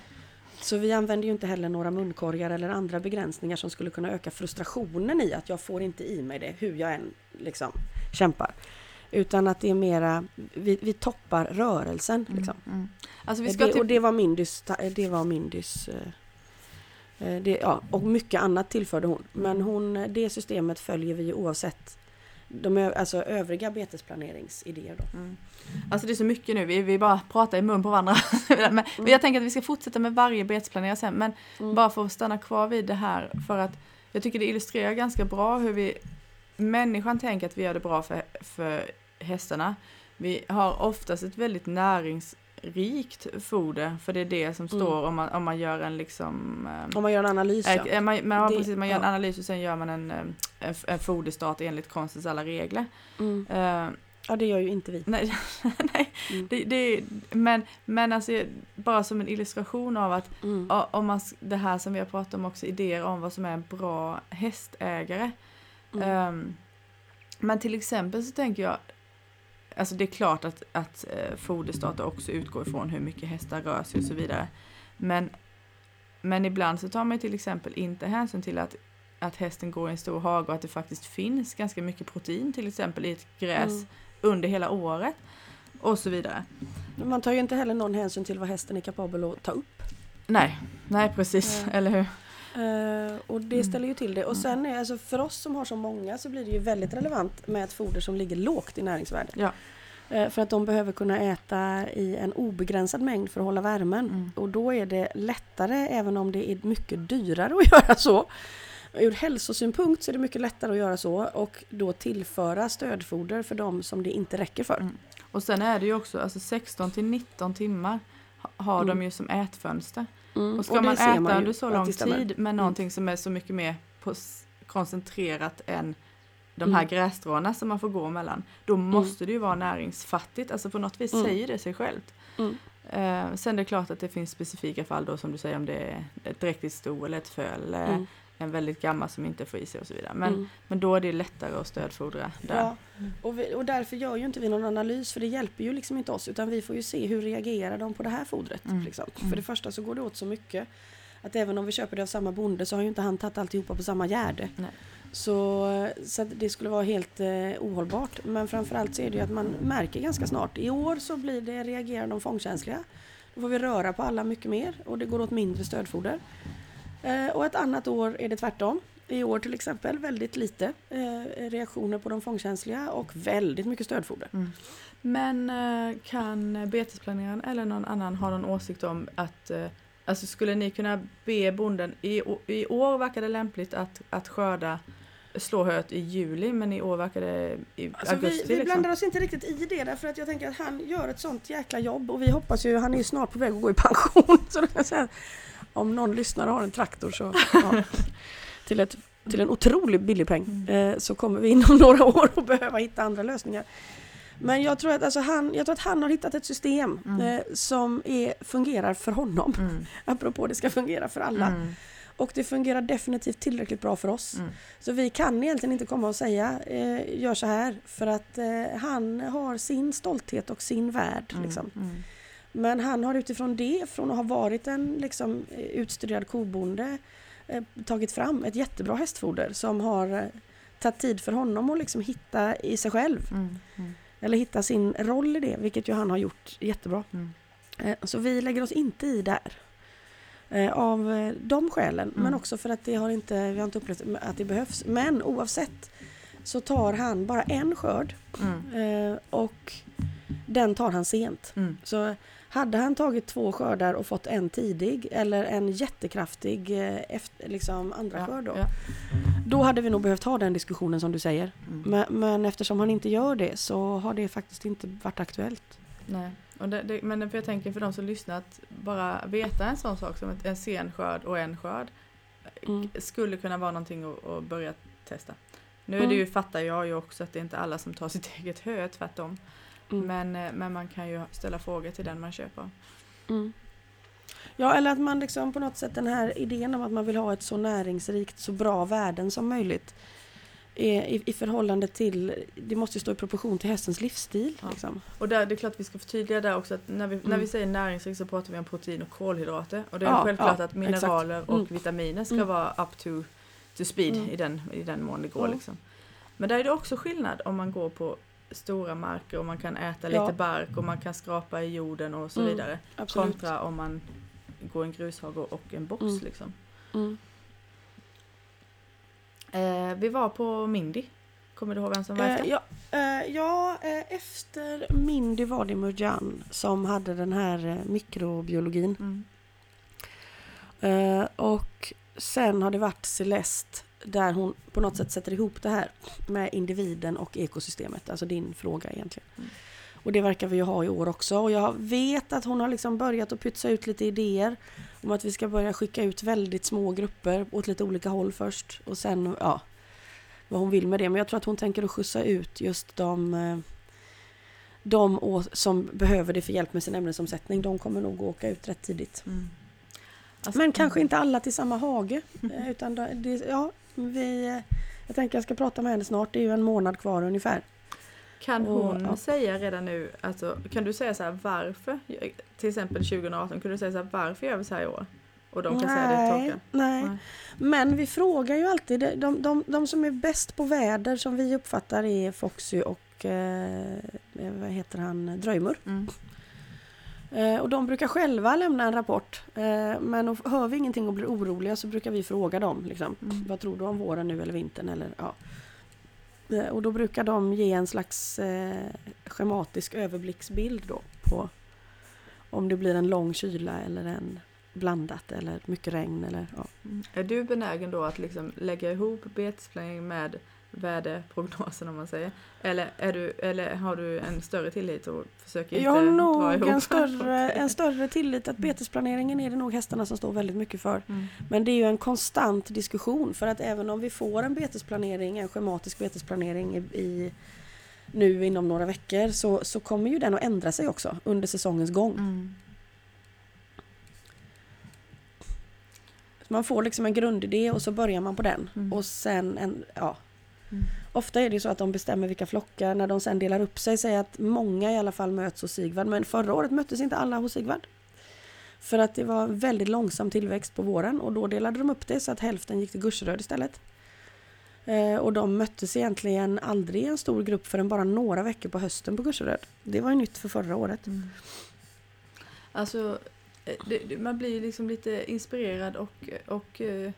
[SPEAKER 2] Så vi använder ju inte heller några munkorgar eller andra begränsningar som skulle kunna öka frustrationen i att jag får inte i mig det hur jag än liksom kämpar. Utan att det är mera, vi, vi toppar rörelsen. Liksom.
[SPEAKER 1] Mm. Alltså vi ska
[SPEAKER 2] det,
[SPEAKER 1] typ,
[SPEAKER 2] Och det var Mindys, ta- det var eh, Eh, det, ja, och mycket annat tillförde hon. Men hon, det systemet följer vi oavsett de ö- alltså övriga betesplaneringsidéer. Då.
[SPEAKER 1] Mm. Alltså det är så mycket nu, vi, vi bara pratar i mun på varandra. men men jag tänker att vi ska fortsätta med varje betesplanering sen, men
[SPEAKER 2] Mm.
[SPEAKER 1] bara för att stanna kvar vid det här, för att jag tycker det illustrerar ganska bra hur vi, människan tänker att vi gör det bra för, för hästarna. Vi har oftast ett väldigt näringsrikt foder, för det är det som
[SPEAKER 2] Mm.
[SPEAKER 1] står om man, om man gör en liksom eh,
[SPEAKER 2] Om man gör en analys ja.
[SPEAKER 1] Äh, man, man,
[SPEAKER 2] Det-
[SPEAKER 1] precis, man gör en
[SPEAKER 2] ja.
[SPEAKER 1] analys och sen gör man en, eh, en, en foderstat enligt konstens alla regler.
[SPEAKER 2] Mm.
[SPEAKER 1] Eh,
[SPEAKER 2] ja, det gör ju inte vi.
[SPEAKER 1] nej, nej
[SPEAKER 2] Mm.
[SPEAKER 1] det, det, men, men alltså bara som en illustration av att
[SPEAKER 2] Mm.
[SPEAKER 1] om man, det här som vi har pratat om också, idéer om vad som är en bra hästägare.
[SPEAKER 2] Mm.
[SPEAKER 1] Ehm, men till exempel så tänker jag, alltså det är klart att, att uh, foderstarter också utgår ifrån hur mycket hästar rör sig och så vidare. Men, men ibland så tar man till exempel inte hänsyn till att, att hästen går i en stor hage och att det faktiskt finns ganska mycket protein till exempel i ett gräs
[SPEAKER 2] Mm.
[SPEAKER 1] under hela året. Och så vidare.
[SPEAKER 2] Man tar ju inte heller någon hänsyn till vad hästen är kapabel att ta upp.
[SPEAKER 1] Nej, nej precis,
[SPEAKER 2] Nej.
[SPEAKER 1] eller hur?
[SPEAKER 2] Eh, och det
[SPEAKER 1] Mm.
[SPEAKER 2] ställer ju till det. Och sen är alltså för oss som har så många så blir det ju väldigt relevant med ett foder som ligger lågt i näringsvärde.
[SPEAKER 1] Ja.
[SPEAKER 2] Eh, för att de behöver kunna äta i en obegränsad mängd för att hålla värmen.
[SPEAKER 1] Mm.
[SPEAKER 2] Och då är det lättare, även om det är mycket dyrare att göra så. Ur hälsosynpunkt så är det mycket lättare att göra så och då tillföra stödfoder för de som det inte räcker för.
[SPEAKER 1] Mm. Och sen är det ju också, alltså 16 till 19 timmar ha- har
[SPEAKER 2] Mm.
[SPEAKER 1] de ju som ätfönster.
[SPEAKER 2] Mm.
[SPEAKER 1] Och ska
[SPEAKER 2] det
[SPEAKER 1] man äta
[SPEAKER 2] ju
[SPEAKER 1] under så lång tid med någonting som är så mycket mer koncentrerat än de här
[SPEAKER 2] Mm.
[SPEAKER 1] grässtråna som man får gå mellan, då måste det ju vara näringsfattigt. Alltså på något vis
[SPEAKER 2] Mm.
[SPEAKER 1] säger det sig självt.
[SPEAKER 2] Mm.
[SPEAKER 1] Eh, sen är det klart att det finns specifika fall då som du säger om det är ett dräktigt sto eller ett föl
[SPEAKER 2] Mm.
[SPEAKER 1] En väldigt gammal som inte får i sig och så vidare. Men,
[SPEAKER 2] Mm.
[SPEAKER 1] men då är det lättare att stödfodra där.
[SPEAKER 2] Ja, och, vi, och därför gör ju inte vi någon analys för det hjälper ju liksom inte oss utan vi får ju se hur reagerar de på det här fodret.
[SPEAKER 1] Mm.
[SPEAKER 2] Liksom.
[SPEAKER 1] Mm.
[SPEAKER 2] För det första så går det åt så mycket att även om vi köper det av samma bonde så har ju inte han tagit alltihopa på samma gärde.
[SPEAKER 1] Nej.
[SPEAKER 2] Så, så det skulle vara helt eh, ohållbart. Men framförallt så är det ju att man märker ganska snart. I år så blir det, reagerar de fångkänsliga. Då får vi röra på alla mycket mer och det går åt mindre stödfoder. Eh, och ett annat år är det tvärtom. I år till exempel väldigt lite eh, reaktioner på de fångkänsliga och väldigt mycket stödfoder.
[SPEAKER 1] Mm. Men eh, kan betesplaneraren eller någon annan ha någon åsikt om att Alltså skulle ni kunna be bonden, i, i år verkar det lämpligt att, att skörda slå höet i juli men i år verkar det i
[SPEAKER 2] Alltså vi,
[SPEAKER 1] augusti.
[SPEAKER 2] vi
[SPEAKER 1] liksom.
[SPEAKER 2] blandar oss inte riktigt i det därför att jag tänker att han gör ett sånt jäkla jobb och vi hoppas ju, han är ju snart på väg att gå i pension. Så om någon lyssnare har en traktor så ja, till, ett, till en otroligt billig peng eh, så kommer vi inom några år att behöva hitta andra lösningar. Men jag tror att, alltså han, jag tror att han har hittat ett system
[SPEAKER 1] Mm.
[SPEAKER 2] eh, som är, fungerar för honom.
[SPEAKER 1] Mm.
[SPEAKER 2] Apropå det ska fungera för alla.
[SPEAKER 1] Mm.
[SPEAKER 2] Och det fungerar definitivt tillräckligt bra för oss.
[SPEAKER 1] Mm.
[SPEAKER 2] Så vi kan egentligen inte komma och säga eh, gör så här för att eh, han har sin stolthet och sin värld.
[SPEAKER 1] Mm.
[SPEAKER 2] Liksom. Men han har utifrån det, från att ha varit en liksom, eh, utstuderad kobonde, eh, tagit fram ett jättebra hästfoder som har eh, tagit tid för honom att liksom hitta i sig själv.
[SPEAKER 1] Mm. Mm.
[SPEAKER 2] Eller hitta sin roll i det, vilket ju han har gjort jättebra.
[SPEAKER 1] Mm.
[SPEAKER 2] Så vi lägger oss inte i där. Av de skälen, men
[SPEAKER 1] Mm.
[SPEAKER 2] också för att det har inte, vi har inte upplevt att det behövs. Men oavsett så tar han bara en skörd
[SPEAKER 1] Mm.
[SPEAKER 2] och den tar han sent.
[SPEAKER 1] Mm.
[SPEAKER 2] Så hade han tagit två skördar och fått en tidig eller en jättekraftig eh, efter, liksom andra
[SPEAKER 1] Ja,
[SPEAKER 2] skörd då,
[SPEAKER 1] ja.
[SPEAKER 2] då hade vi nog behövt ha den diskussionen som du säger.
[SPEAKER 1] Mm.
[SPEAKER 2] Men, men eftersom han inte gör det så har det faktiskt inte varit aktuellt.
[SPEAKER 1] Nej. Och det, det, men jag tänker för de som lyssnar att bara veta en sån sak som en sen skörd och en skörd
[SPEAKER 2] Mm.
[SPEAKER 1] skulle kunna vara någonting att, att börja testa. Nu är det
[SPEAKER 2] Mm.
[SPEAKER 1] ju, fattar jag ju också att det är inte alla som tar sitt eget hö, tvärtom.
[SPEAKER 2] Mm.
[SPEAKER 1] Men, eh, men man kan ju ställa frågor till den man köper.
[SPEAKER 2] Mm. Ja, eller att man liksom på något sätt den här idén om att man vill ha ett så näringsrikt, så bra värden som möjligt är i, i förhållande till, det måste ju stå i proportion till hästens livsstil.
[SPEAKER 1] Ja.
[SPEAKER 2] Liksom.
[SPEAKER 1] Och där, det är klart vi ska förtydliga där också att när vi, när
[SPEAKER 2] Mm.
[SPEAKER 1] vi säger näringsrikt så pratar vi om protein och kolhydrater. Och det är
[SPEAKER 2] Ja,
[SPEAKER 1] självklart
[SPEAKER 2] ja,
[SPEAKER 1] att mineraler och
[SPEAKER 2] Mm.
[SPEAKER 1] vitaminer ska
[SPEAKER 2] Mm.
[SPEAKER 1] vara up to, to speed
[SPEAKER 2] Mm.
[SPEAKER 1] i, den, i den mån det går.
[SPEAKER 2] Mm.
[SPEAKER 1] Liksom. Men där är det också skillnad om man går på stora marker och man kan äta
[SPEAKER 2] Ja.
[SPEAKER 1] lite bark och man kan skrapa i jorden och så
[SPEAKER 2] Mm.
[SPEAKER 1] vidare.
[SPEAKER 2] Absolut.
[SPEAKER 1] Kontra om man går en grushage och en box.
[SPEAKER 2] Mm.
[SPEAKER 1] Liksom.
[SPEAKER 2] Mm.
[SPEAKER 1] Eh, vi var på Mindy. Kommer du ihåg vem som verkade?
[SPEAKER 2] Eh, ja, eh, ja eh, efter Mindy var det Murjan som hade den här eh, mikrobiologin.
[SPEAKER 1] Mm.
[SPEAKER 2] Eh, och sen har det varit Celeste där hon på något sätt sätter ihop det här med individen och ekosystemet. Alltså din fråga egentligen.
[SPEAKER 1] Mm.
[SPEAKER 2] Och det verkar vi ju ha i år också. Och jag vet att hon har liksom börjat att pytsa ut lite idéer om att vi ska börja skicka ut väldigt små grupper åt lite olika håll först. Och sen, ja, vad hon vill med det. Men jag tror att hon tänker att skjutsa ut just de, eh, de som behöver det för hjälp med sin ämnesomsättning. De kommer nog att åka ut rätt tidigt.
[SPEAKER 1] Mm. Alltså-
[SPEAKER 2] Men kanske inte alla till samma hage. eh, Utan det- ja, vi, jag tänker jag ska prata med henne snart. Det är ju en månad kvar ungefär.
[SPEAKER 1] Kan
[SPEAKER 2] Och,
[SPEAKER 1] hon
[SPEAKER 2] ja.
[SPEAKER 1] säga redan nu, alltså, kan du säga så här varför? Till exempel 2018, kan du säga så här varför gör vi så här i år? Och de kan säga det
[SPEAKER 2] nej, nej.
[SPEAKER 1] Nej.
[SPEAKER 2] Men vi frågar ju alltid. De, de, de, de som är bäst på väder som vi uppfattar är Foxy och eh, vad heter han, Dröjmur.
[SPEAKER 1] Mm.
[SPEAKER 2] Eh, och de brukar själva lämna en rapport. Eh, men hör vi ingenting och blir oroliga så brukar vi fråga dem. Liksom,
[SPEAKER 1] Mm.
[SPEAKER 2] Vad tror du om våren nu eller vintern? Eller, ja. Eh, och då brukar de ge en slags schematisk överblicksbild då på om det blir en lång kyla eller en blandat eller mycket regn. Eller, ja.
[SPEAKER 1] Mm. Är du benägen då att liksom lägga ihop betesplanering med väderprognosen om man säger? Eller, är du, eller har du en större tillit och försöker inte
[SPEAKER 2] Jag har
[SPEAKER 1] dra
[SPEAKER 2] nog
[SPEAKER 1] ihop
[SPEAKER 2] en större, en större tillit att betesplaneringen är det nog hästarna som står väldigt mycket för.
[SPEAKER 1] Mm.
[SPEAKER 2] Men det är ju en konstant diskussion för att även om vi får en betesplanering, en schematisk betesplanering i, i nu inom några veckor så, så kommer ju den att ändra sig också under säsongens gång.
[SPEAKER 1] Mm.
[SPEAKER 2] Man får liksom en grundidé och så börjar man på den.
[SPEAKER 1] Mm.
[SPEAKER 2] Och sen, en, ja.
[SPEAKER 1] Mm.
[SPEAKER 2] Ofta är det så att de bestämmer vilka flockar när de sen delar upp sig. Säger att många i alla fall möts hos Sigvard. Men förra året möttes inte alla hos Sigvard. För att det var väldigt långsam tillväxt på våren och då delade de upp det så att hälften gick till Gurseröd istället. Eh, och de möttes egentligen aldrig i en stor grupp förrän bara några veckor på hösten på Gurseröd. Det var ju nytt för förra året.
[SPEAKER 1] Mm. Alltså, eh, det, man blir liksom lite inspirerad och, och eh,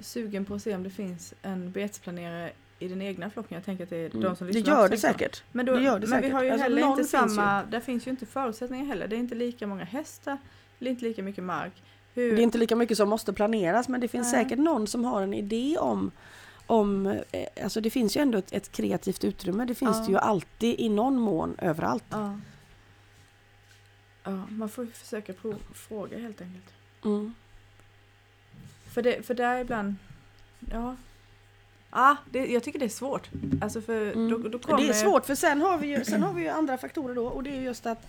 [SPEAKER 1] sugen på att se om det finns en betsplanerare i den egna flocken. Jag tänker att det är de som
[SPEAKER 2] Mm. Det
[SPEAKER 1] lyssnar
[SPEAKER 2] gör
[SPEAKER 1] också
[SPEAKER 2] det säkert.
[SPEAKER 1] Men, då,
[SPEAKER 2] Det gör det
[SPEAKER 1] men vi
[SPEAKER 2] säkert.
[SPEAKER 1] har ju
[SPEAKER 2] Alltså,
[SPEAKER 1] heller inte
[SPEAKER 2] finns
[SPEAKER 1] samma, där finns ju inte förutsättningar heller. Det är inte lika många hästar, det är inte lika mycket mark. Hur,
[SPEAKER 2] Det är inte lika mycket som måste planeras men det finns
[SPEAKER 1] Nej.
[SPEAKER 2] säkert någon som har en idé om om, eh, alltså det finns ju ändå ett, ett kreativt utrymme. Det finns
[SPEAKER 1] Ja.
[SPEAKER 2] det ju alltid i någon mån överallt.
[SPEAKER 1] ja. ja, man får ju försöka prov, fråga helt enkelt.
[SPEAKER 2] Mm.
[SPEAKER 1] För, det, för där ibland, ja. Ah, det, jag tycker det är svårt. Alltså för
[SPEAKER 2] Mm.
[SPEAKER 1] då, då kommer...
[SPEAKER 2] Det är svårt för sen har, vi ju, sen har vi ju andra faktorer då och det är just att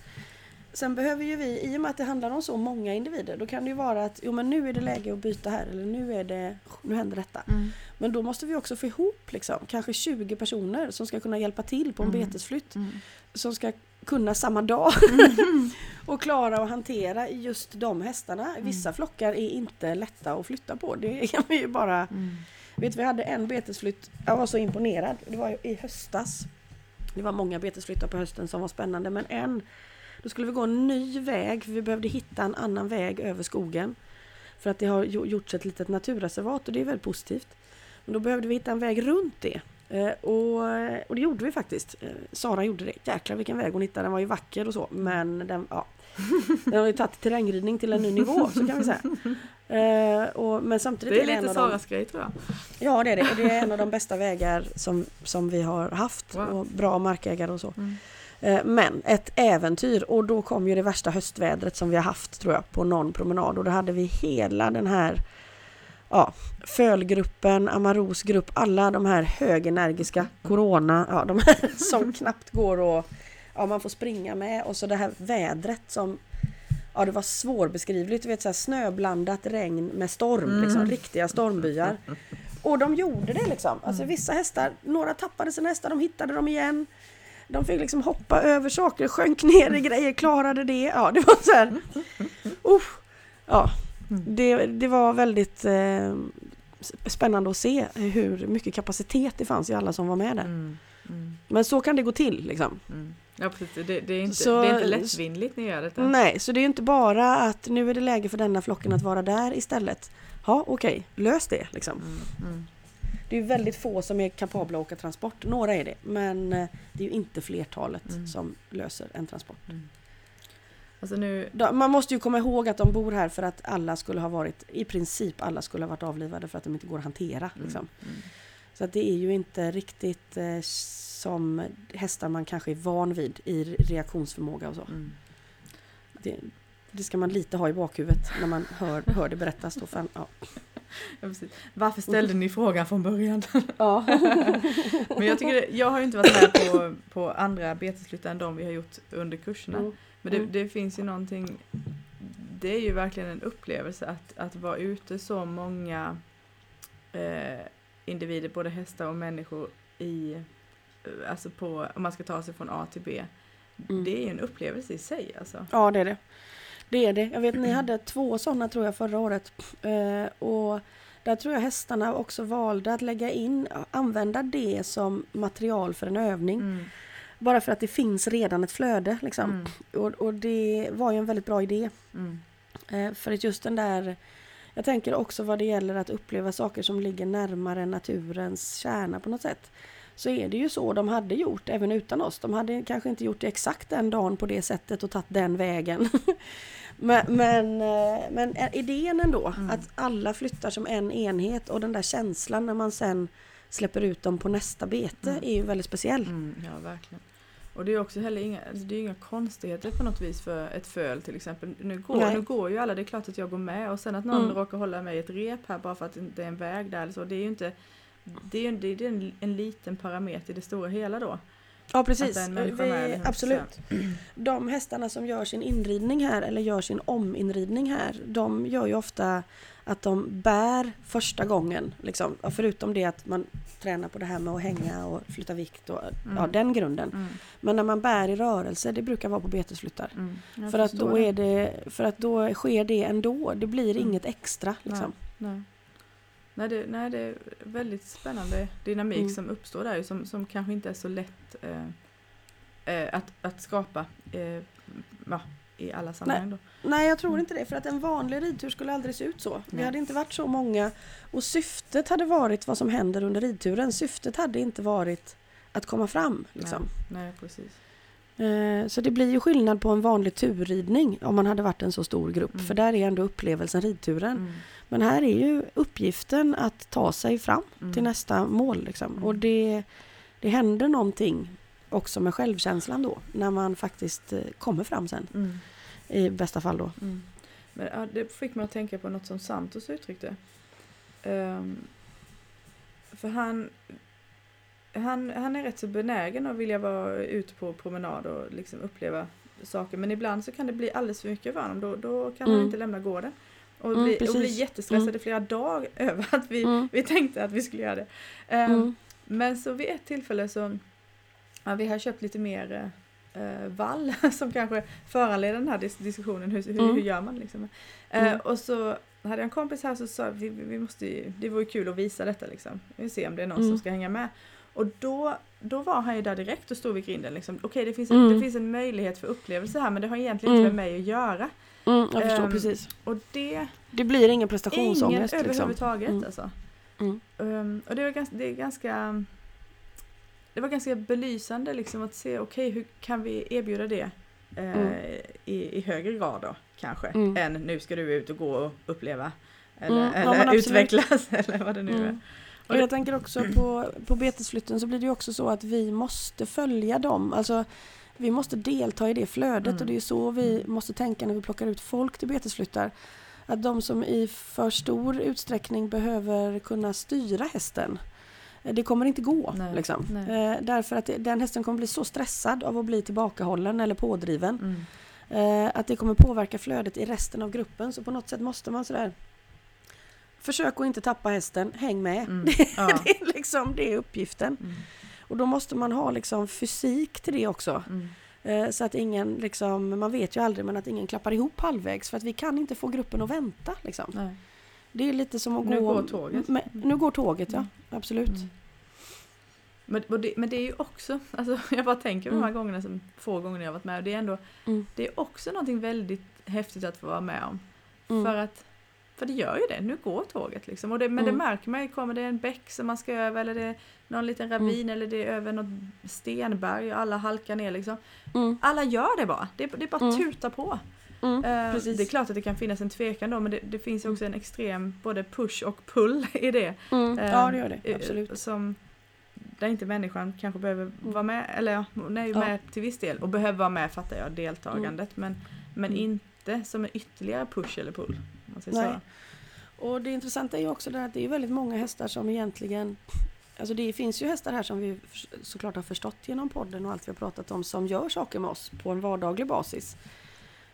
[SPEAKER 2] Sen behöver ju vi, i och med att det handlar om så många individer, då kan det ju vara att jo men nu är det läge att byta här eller nu är det, nu händer detta.
[SPEAKER 1] Mm.
[SPEAKER 2] Men då måste vi också få ihop liksom, kanske 20 personer som ska kunna hjälpa till på en
[SPEAKER 1] Mm.
[SPEAKER 2] betesflytt.
[SPEAKER 1] Mm.
[SPEAKER 2] Som ska kunna samma dag och klara att hantera just de hästarna. Vissa flockar är inte lätta att flytta på. Det kan vi ju bara... Vet du, vi hade en betesflytt, jag var så imponerad. Det var i höstas. Det var många betesflyttar på hösten som var spännande men en, då skulle vi gå en ny väg för vi behövde hitta en annan väg över skogen. För att det har gjorts ett litet naturreservat och det är väldigt positivt. Men då behövde vi hitta en väg runt det. Eh, och, och det gjorde vi faktiskt. Eh, Sara gjorde det. Jäklar vilken väg hon hittade. Den var ju vacker och så men den, ja. den har ju tagit terrängridning till en ny nivå så kan vi säga. Eh, och, men samtidigt
[SPEAKER 1] Det är
[SPEAKER 2] en
[SPEAKER 1] lite
[SPEAKER 2] av de-
[SPEAKER 1] Saras grej tror jag.
[SPEAKER 2] Ja det är det. Och det är en av de bästa vägar som, som vi har haft.
[SPEAKER 1] Wow.
[SPEAKER 2] Och bra markägare och så.
[SPEAKER 1] Mm.
[SPEAKER 2] Men ett äventyr och då kom ju det värsta höstvädret som vi har haft tror jag på någon promenad och då hade vi hela den här ja, Fölgruppen, Amaros grupp, alla de här högenergiska Corona, ja de här som knappt går och ja, man får springa med och så det här vädret som Ja det var svårbeskrivligt, du vet så här snöblandat regn med storm, liksom,
[SPEAKER 1] Mm.
[SPEAKER 2] riktiga stormbyar. Och de gjorde det liksom. Alltså
[SPEAKER 1] Mm.
[SPEAKER 2] vissa hästar, några tappade sina hästar, de hittade dem igen. De fick liksom hoppa över saker, sjönk ner i grejer, klarade det. Ja, det var så här. Uff. ja,
[SPEAKER 1] Mm.
[SPEAKER 2] det, det var väldigt eh, spännande att se hur mycket kapacitet det fanns i alla som var med där.
[SPEAKER 1] Mm. Mm.
[SPEAKER 2] Men så kan det gå till liksom.
[SPEAKER 1] Mm. Ja precis, det, det, är inte,
[SPEAKER 2] Så-
[SPEAKER 1] det är inte lättvindigt ni gör detta.
[SPEAKER 2] Nej, så det är inte bara att nu är det läge för denna flocken att vara där istället. Ja, okej, lös det liksom.
[SPEAKER 1] Mm, mm.
[SPEAKER 2] Det är väldigt få som är kapabla att åka transport. Några är det, men eh, det är ju inte flertalet som löser en transport.
[SPEAKER 1] Alltså nu,
[SPEAKER 2] Man måste ju komma ihåg att de bor här för att alla skulle ha varit, i princip alla skulle ha varit avlivade för att de inte går att hantera. Liksom.
[SPEAKER 1] mm, mm.
[SPEAKER 2] Så att det är ju inte riktigt eh, som hästar man kanske är van vid i reaktionsförmåga och så.
[SPEAKER 1] Mm.
[SPEAKER 2] Det, det ska man lite ha i bakhuvudet när man hör, hör det berättas. Då, fan, ja.
[SPEAKER 1] Ja. Varför ställde ni frågan från början?
[SPEAKER 2] Ja.
[SPEAKER 1] Men jag, tycker jag har ju inte varit med på, på andra betesflyttar än de vi har gjort under kurserna.
[SPEAKER 2] Mm.
[SPEAKER 1] Men det,
[SPEAKER 2] Mm.
[SPEAKER 1] det finns ju någonting, det är ju verkligen en upplevelse att, att vara ute så många eh, individer, både hästar och människor i, eh, alltså på, om man ska ta sig från A till B.
[SPEAKER 2] Mm.
[SPEAKER 1] Det är ju en upplevelse i sig alltså.
[SPEAKER 2] Ja, det är det. Det är det. Jag vet ni hade två sådana tror jag förra året. Eh, och där tror jag hästarna också valde att lägga in, använda det som material för en övning.
[SPEAKER 1] Mm.
[SPEAKER 2] Bara för att det finns redan ett flöde liksom.
[SPEAKER 1] Mm.
[SPEAKER 2] Och, och det var ju en väldigt bra idé.
[SPEAKER 1] Mm.
[SPEAKER 2] Eh, för att just den där Jag tänker också vad det gäller att uppleva saker som ligger närmare naturens kärna på något sätt. Så är det ju så de hade gjort även utan oss. De hade kanske inte gjort det exakt den dagen på det sättet och tagit den vägen. men, men, eh, men idén ändå,
[SPEAKER 1] Mm.
[SPEAKER 2] att alla flyttar som en enhet och den där känslan när man sen släpper ut dem på nästa bete
[SPEAKER 1] Mm.
[SPEAKER 2] är ju väldigt speciell.
[SPEAKER 1] Mm, ja, verkligen. Och det är också heller inga, alltså det är inga konstigheter på något vis för ett föl till exempel. Nu går,
[SPEAKER 2] Nej.
[SPEAKER 1] nu går ju alla, det är klart att jag går med och sen att någon
[SPEAKER 2] Mm.
[SPEAKER 1] råkar hålla mig i ett rep här bara för att det är en väg där eller så. Det är ju inte, det är det är en, en liten parameter i det stora hela då.
[SPEAKER 2] Ja precis, Vi, absolut. De hästarna som gör sin inridning här eller gör sin ominridning här, de gör ju ofta att de bär första gången. Liksom. Ja, Förutom det att man tränar på det här med att hänga och flytta vikt och ja,
[SPEAKER 1] Mm.
[SPEAKER 2] den grunden.
[SPEAKER 1] Mm,
[SPEAKER 2] Men när man bär i rörelse, det brukar vara på betesflyttar.
[SPEAKER 1] mm.
[SPEAKER 2] För att, då är det, för att då sker det ändå. Det blir
[SPEAKER 1] Mm.
[SPEAKER 2] inget extra. Liksom.
[SPEAKER 1] Nej. Nej, det, nej, det är väldigt spännande dynamik
[SPEAKER 2] Mm.
[SPEAKER 1] som uppstår där som, som kanske inte är så lätt eh, eh, att, att skapa eh, ja, i alla sammanhang. Då.
[SPEAKER 2] Nej, jag tror
[SPEAKER 1] Mm.
[SPEAKER 2] inte det. För att en vanlig ridtur skulle aldrig se ut så. Vi
[SPEAKER 1] Nej.
[SPEAKER 2] hade inte varit så många. Och syftet hade varit vad som händer under ridturen. Syftet hade inte varit att komma fram. Liksom.
[SPEAKER 1] Nej, nej, precis.
[SPEAKER 2] Eh, Så det blir ju skillnad på en vanlig turridning om man hade varit en så stor grupp.
[SPEAKER 1] Mm.
[SPEAKER 2] För där är ändå upplevelsen ridturen.
[SPEAKER 1] Mm,
[SPEAKER 2] Men här är ju uppgiften att ta sig fram
[SPEAKER 1] mm,
[SPEAKER 2] till nästa mål. Liksom.
[SPEAKER 1] Mm.
[SPEAKER 2] Och det, det händer någonting också med självkänslan då. När man faktiskt eh, kommer fram sen.
[SPEAKER 1] mm,
[SPEAKER 2] I bästa fall då.
[SPEAKER 1] mm. Men ja, det fick mig att tänka på något som Santos uttryckte. Ehm, för han, han, han är rätt så benägen att vilja vara ute på promenad och liksom uppleva saker. Men ibland så kan det bli alldeles för mycket för honom. Då, då kan han
[SPEAKER 2] Mm.
[SPEAKER 1] inte lämna gården. Och,
[SPEAKER 2] Mm,
[SPEAKER 1] bli, och
[SPEAKER 2] precis.
[SPEAKER 1] bli jättestressad
[SPEAKER 2] Mm.
[SPEAKER 1] i flera dagar över att vi,
[SPEAKER 2] Mm.
[SPEAKER 1] vi tänkte att vi skulle göra det.
[SPEAKER 2] Mm.
[SPEAKER 1] Men så vid ett tillfälle så ja, vi har köpt lite mer eh, vall som kanske föranleder den här dis- diskussionen. Hur, hur,
[SPEAKER 2] Mm.
[SPEAKER 1] hur gör man liksom? Eh,
[SPEAKER 2] Mm.
[SPEAKER 1] och så hade jag en kompis här som sa vi, vi måste ju, det vore kul att visa detta liksom. Vi vill se om det är någon
[SPEAKER 2] Mm.
[SPEAKER 1] som ska hänga med. Och då, då var han ju där direkt och stod vid grinden. Liksom. Okej, det, finns en,
[SPEAKER 2] Mm.
[SPEAKER 1] det finns en möjlighet för upplevelse här men det har egentligen inte
[SPEAKER 2] Mm.
[SPEAKER 1] med mig att göra.
[SPEAKER 2] Mm, jag förstår
[SPEAKER 1] Ehm,
[SPEAKER 2] precis.
[SPEAKER 1] Och det
[SPEAKER 2] Det blir ingen
[SPEAKER 1] ingen
[SPEAKER 2] prestationsångest. Liksom.
[SPEAKER 1] överhuvudtaget
[SPEAKER 2] Mm.
[SPEAKER 1] alltså. Um, och det var ganska, det är ganska det var ganska belysande liksom att se okej hur kan vi erbjuda det eh,
[SPEAKER 2] Mm.
[SPEAKER 1] i, i högre grad då kanske
[SPEAKER 2] Mm.
[SPEAKER 1] än nu ska du ut och gå och uppleva eller,
[SPEAKER 2] Mm, ja,
[SPEAKER 1] eller utvecklas eller vad det nu är.
[SPEAKER 2] Mm.
[SPEAKER 1] Och
[SPEAKER 2] jag tänker också på, på betesflytten så blir det ju också så att vi måste följa dem. Alltså, vi måste delta i det flödet
[SPEAKER 1] Mm.
[SPEAKER 2] och det är så vi måste tänka när vi plockar ut folk till betesflyttar. Att de som i för stor utsträckning behöver kunna styra hästen, det kommer inte gå.
[SPEAKER 1] Nej,
[SPEAKER 2] Liksom.
[SPEAKER 1] nej.
[SPEAKER 2] Eh, därför att det- den hästen kommer bli så stressad av att bli tillbakahållen eller pådriven.
[SPEAKER 1] Mm.
[SPEAKER 2] Eh, att det kommer påverka flödet i resten av gruppen. Så på något sätt måste man sådär Försök att inte tappa hästen, häng med.
[SPEAKER 1] Mm. Ja.
[SPEAKER 2] det, är liksom, det är uppgiften.
[SPEAKER 1] Mm.
[SPEAKER 2] Och då måste man ha liksom fysik till det också.
[SPEAKER 1] Mm.
[SPEAKER 2] Eh, så att ingen, liksom, man vet ju aldrig, men att ingen klappar ihop halvvägs. För att vi kan inte få gruppen att vänta. Liksom.
[SPEAKER 1] Nej.
[SPEAKER 2] Det är lite som att
[SPEAKER 1] Nu
[SPEAKER 2] gå...
[SPEAKER 1] går tåget.
[SPEAKER 2] Med, nu går tåget, ja.
[SPEAKER 1] Mm.
[SPEAKER 2] Absolut.
[SPEAKER 1] Mm. Men, det, men det är ju också, alltså jag bara tänker på de här
[SPEAKER 2] Mm.
[SPEAKER 1] gångerna som få gånger jag har varit med och det är ändå,
[SPEAKER 2] Mm.
[SPEAKER 1] det är också någonting väldigt häftigt att få vara med om.
[SPEAKER 2] Mm.
[SPEAKER 1] För att, för det gör ju det, nu går tåget liksom. Och det, men
[SPEAKER 2] Mm.
[SPEAKER 1] det märker man ju, kommer det en bäck som man ska över eller det är någon liten ravin eller det är över något stenberg och alla halkar ner liksom.
[SPEAKER 2] Mm.
[SPEAKER 1] Alla gör det bara, det, det är bara
[SPEAKER 2] Mm.
[SPEAKER 1] tuta på.
[SPEAKER 2] Mm.
[SPEAKER 1] Eh,
[SPEAKER 2] Precis.
[SPEAKER 1] det är klart att det kan finnas en tvekan då men det, det finns ju också en extrem både push och pull i det.
[SPEAKER 2] Mm.
[SPEAKER 1] Eh,
[SPEAKER 2] Ja det gör det,
[SPEAKER 1] eh,
[SPEAKER 2] absolut.
[SPEAKER 1] Som, där inte människan kanske behöver vara med, eller ja, hon är ju
[SPEAKER 2] Ja.
[SPEAKER 1] med till viss del och behöver vara med fattar jag, deltagandet. Men, men
[SPEAKER 2] Mm.
[SPEAKER 1] inte som en ytterligare push eller pull. om Man säger
[SPEAKER 2] Nej.
[SPEAKER 1] så.
[SPEAKER 2] Och det intressanta är ju också det att det är väldigt många hästar som egentligen Alltså det finns ju hästar här som vi såklart har förstått genom podden och allt vi har pratat om som gör saker med oss på en vardaglig basis.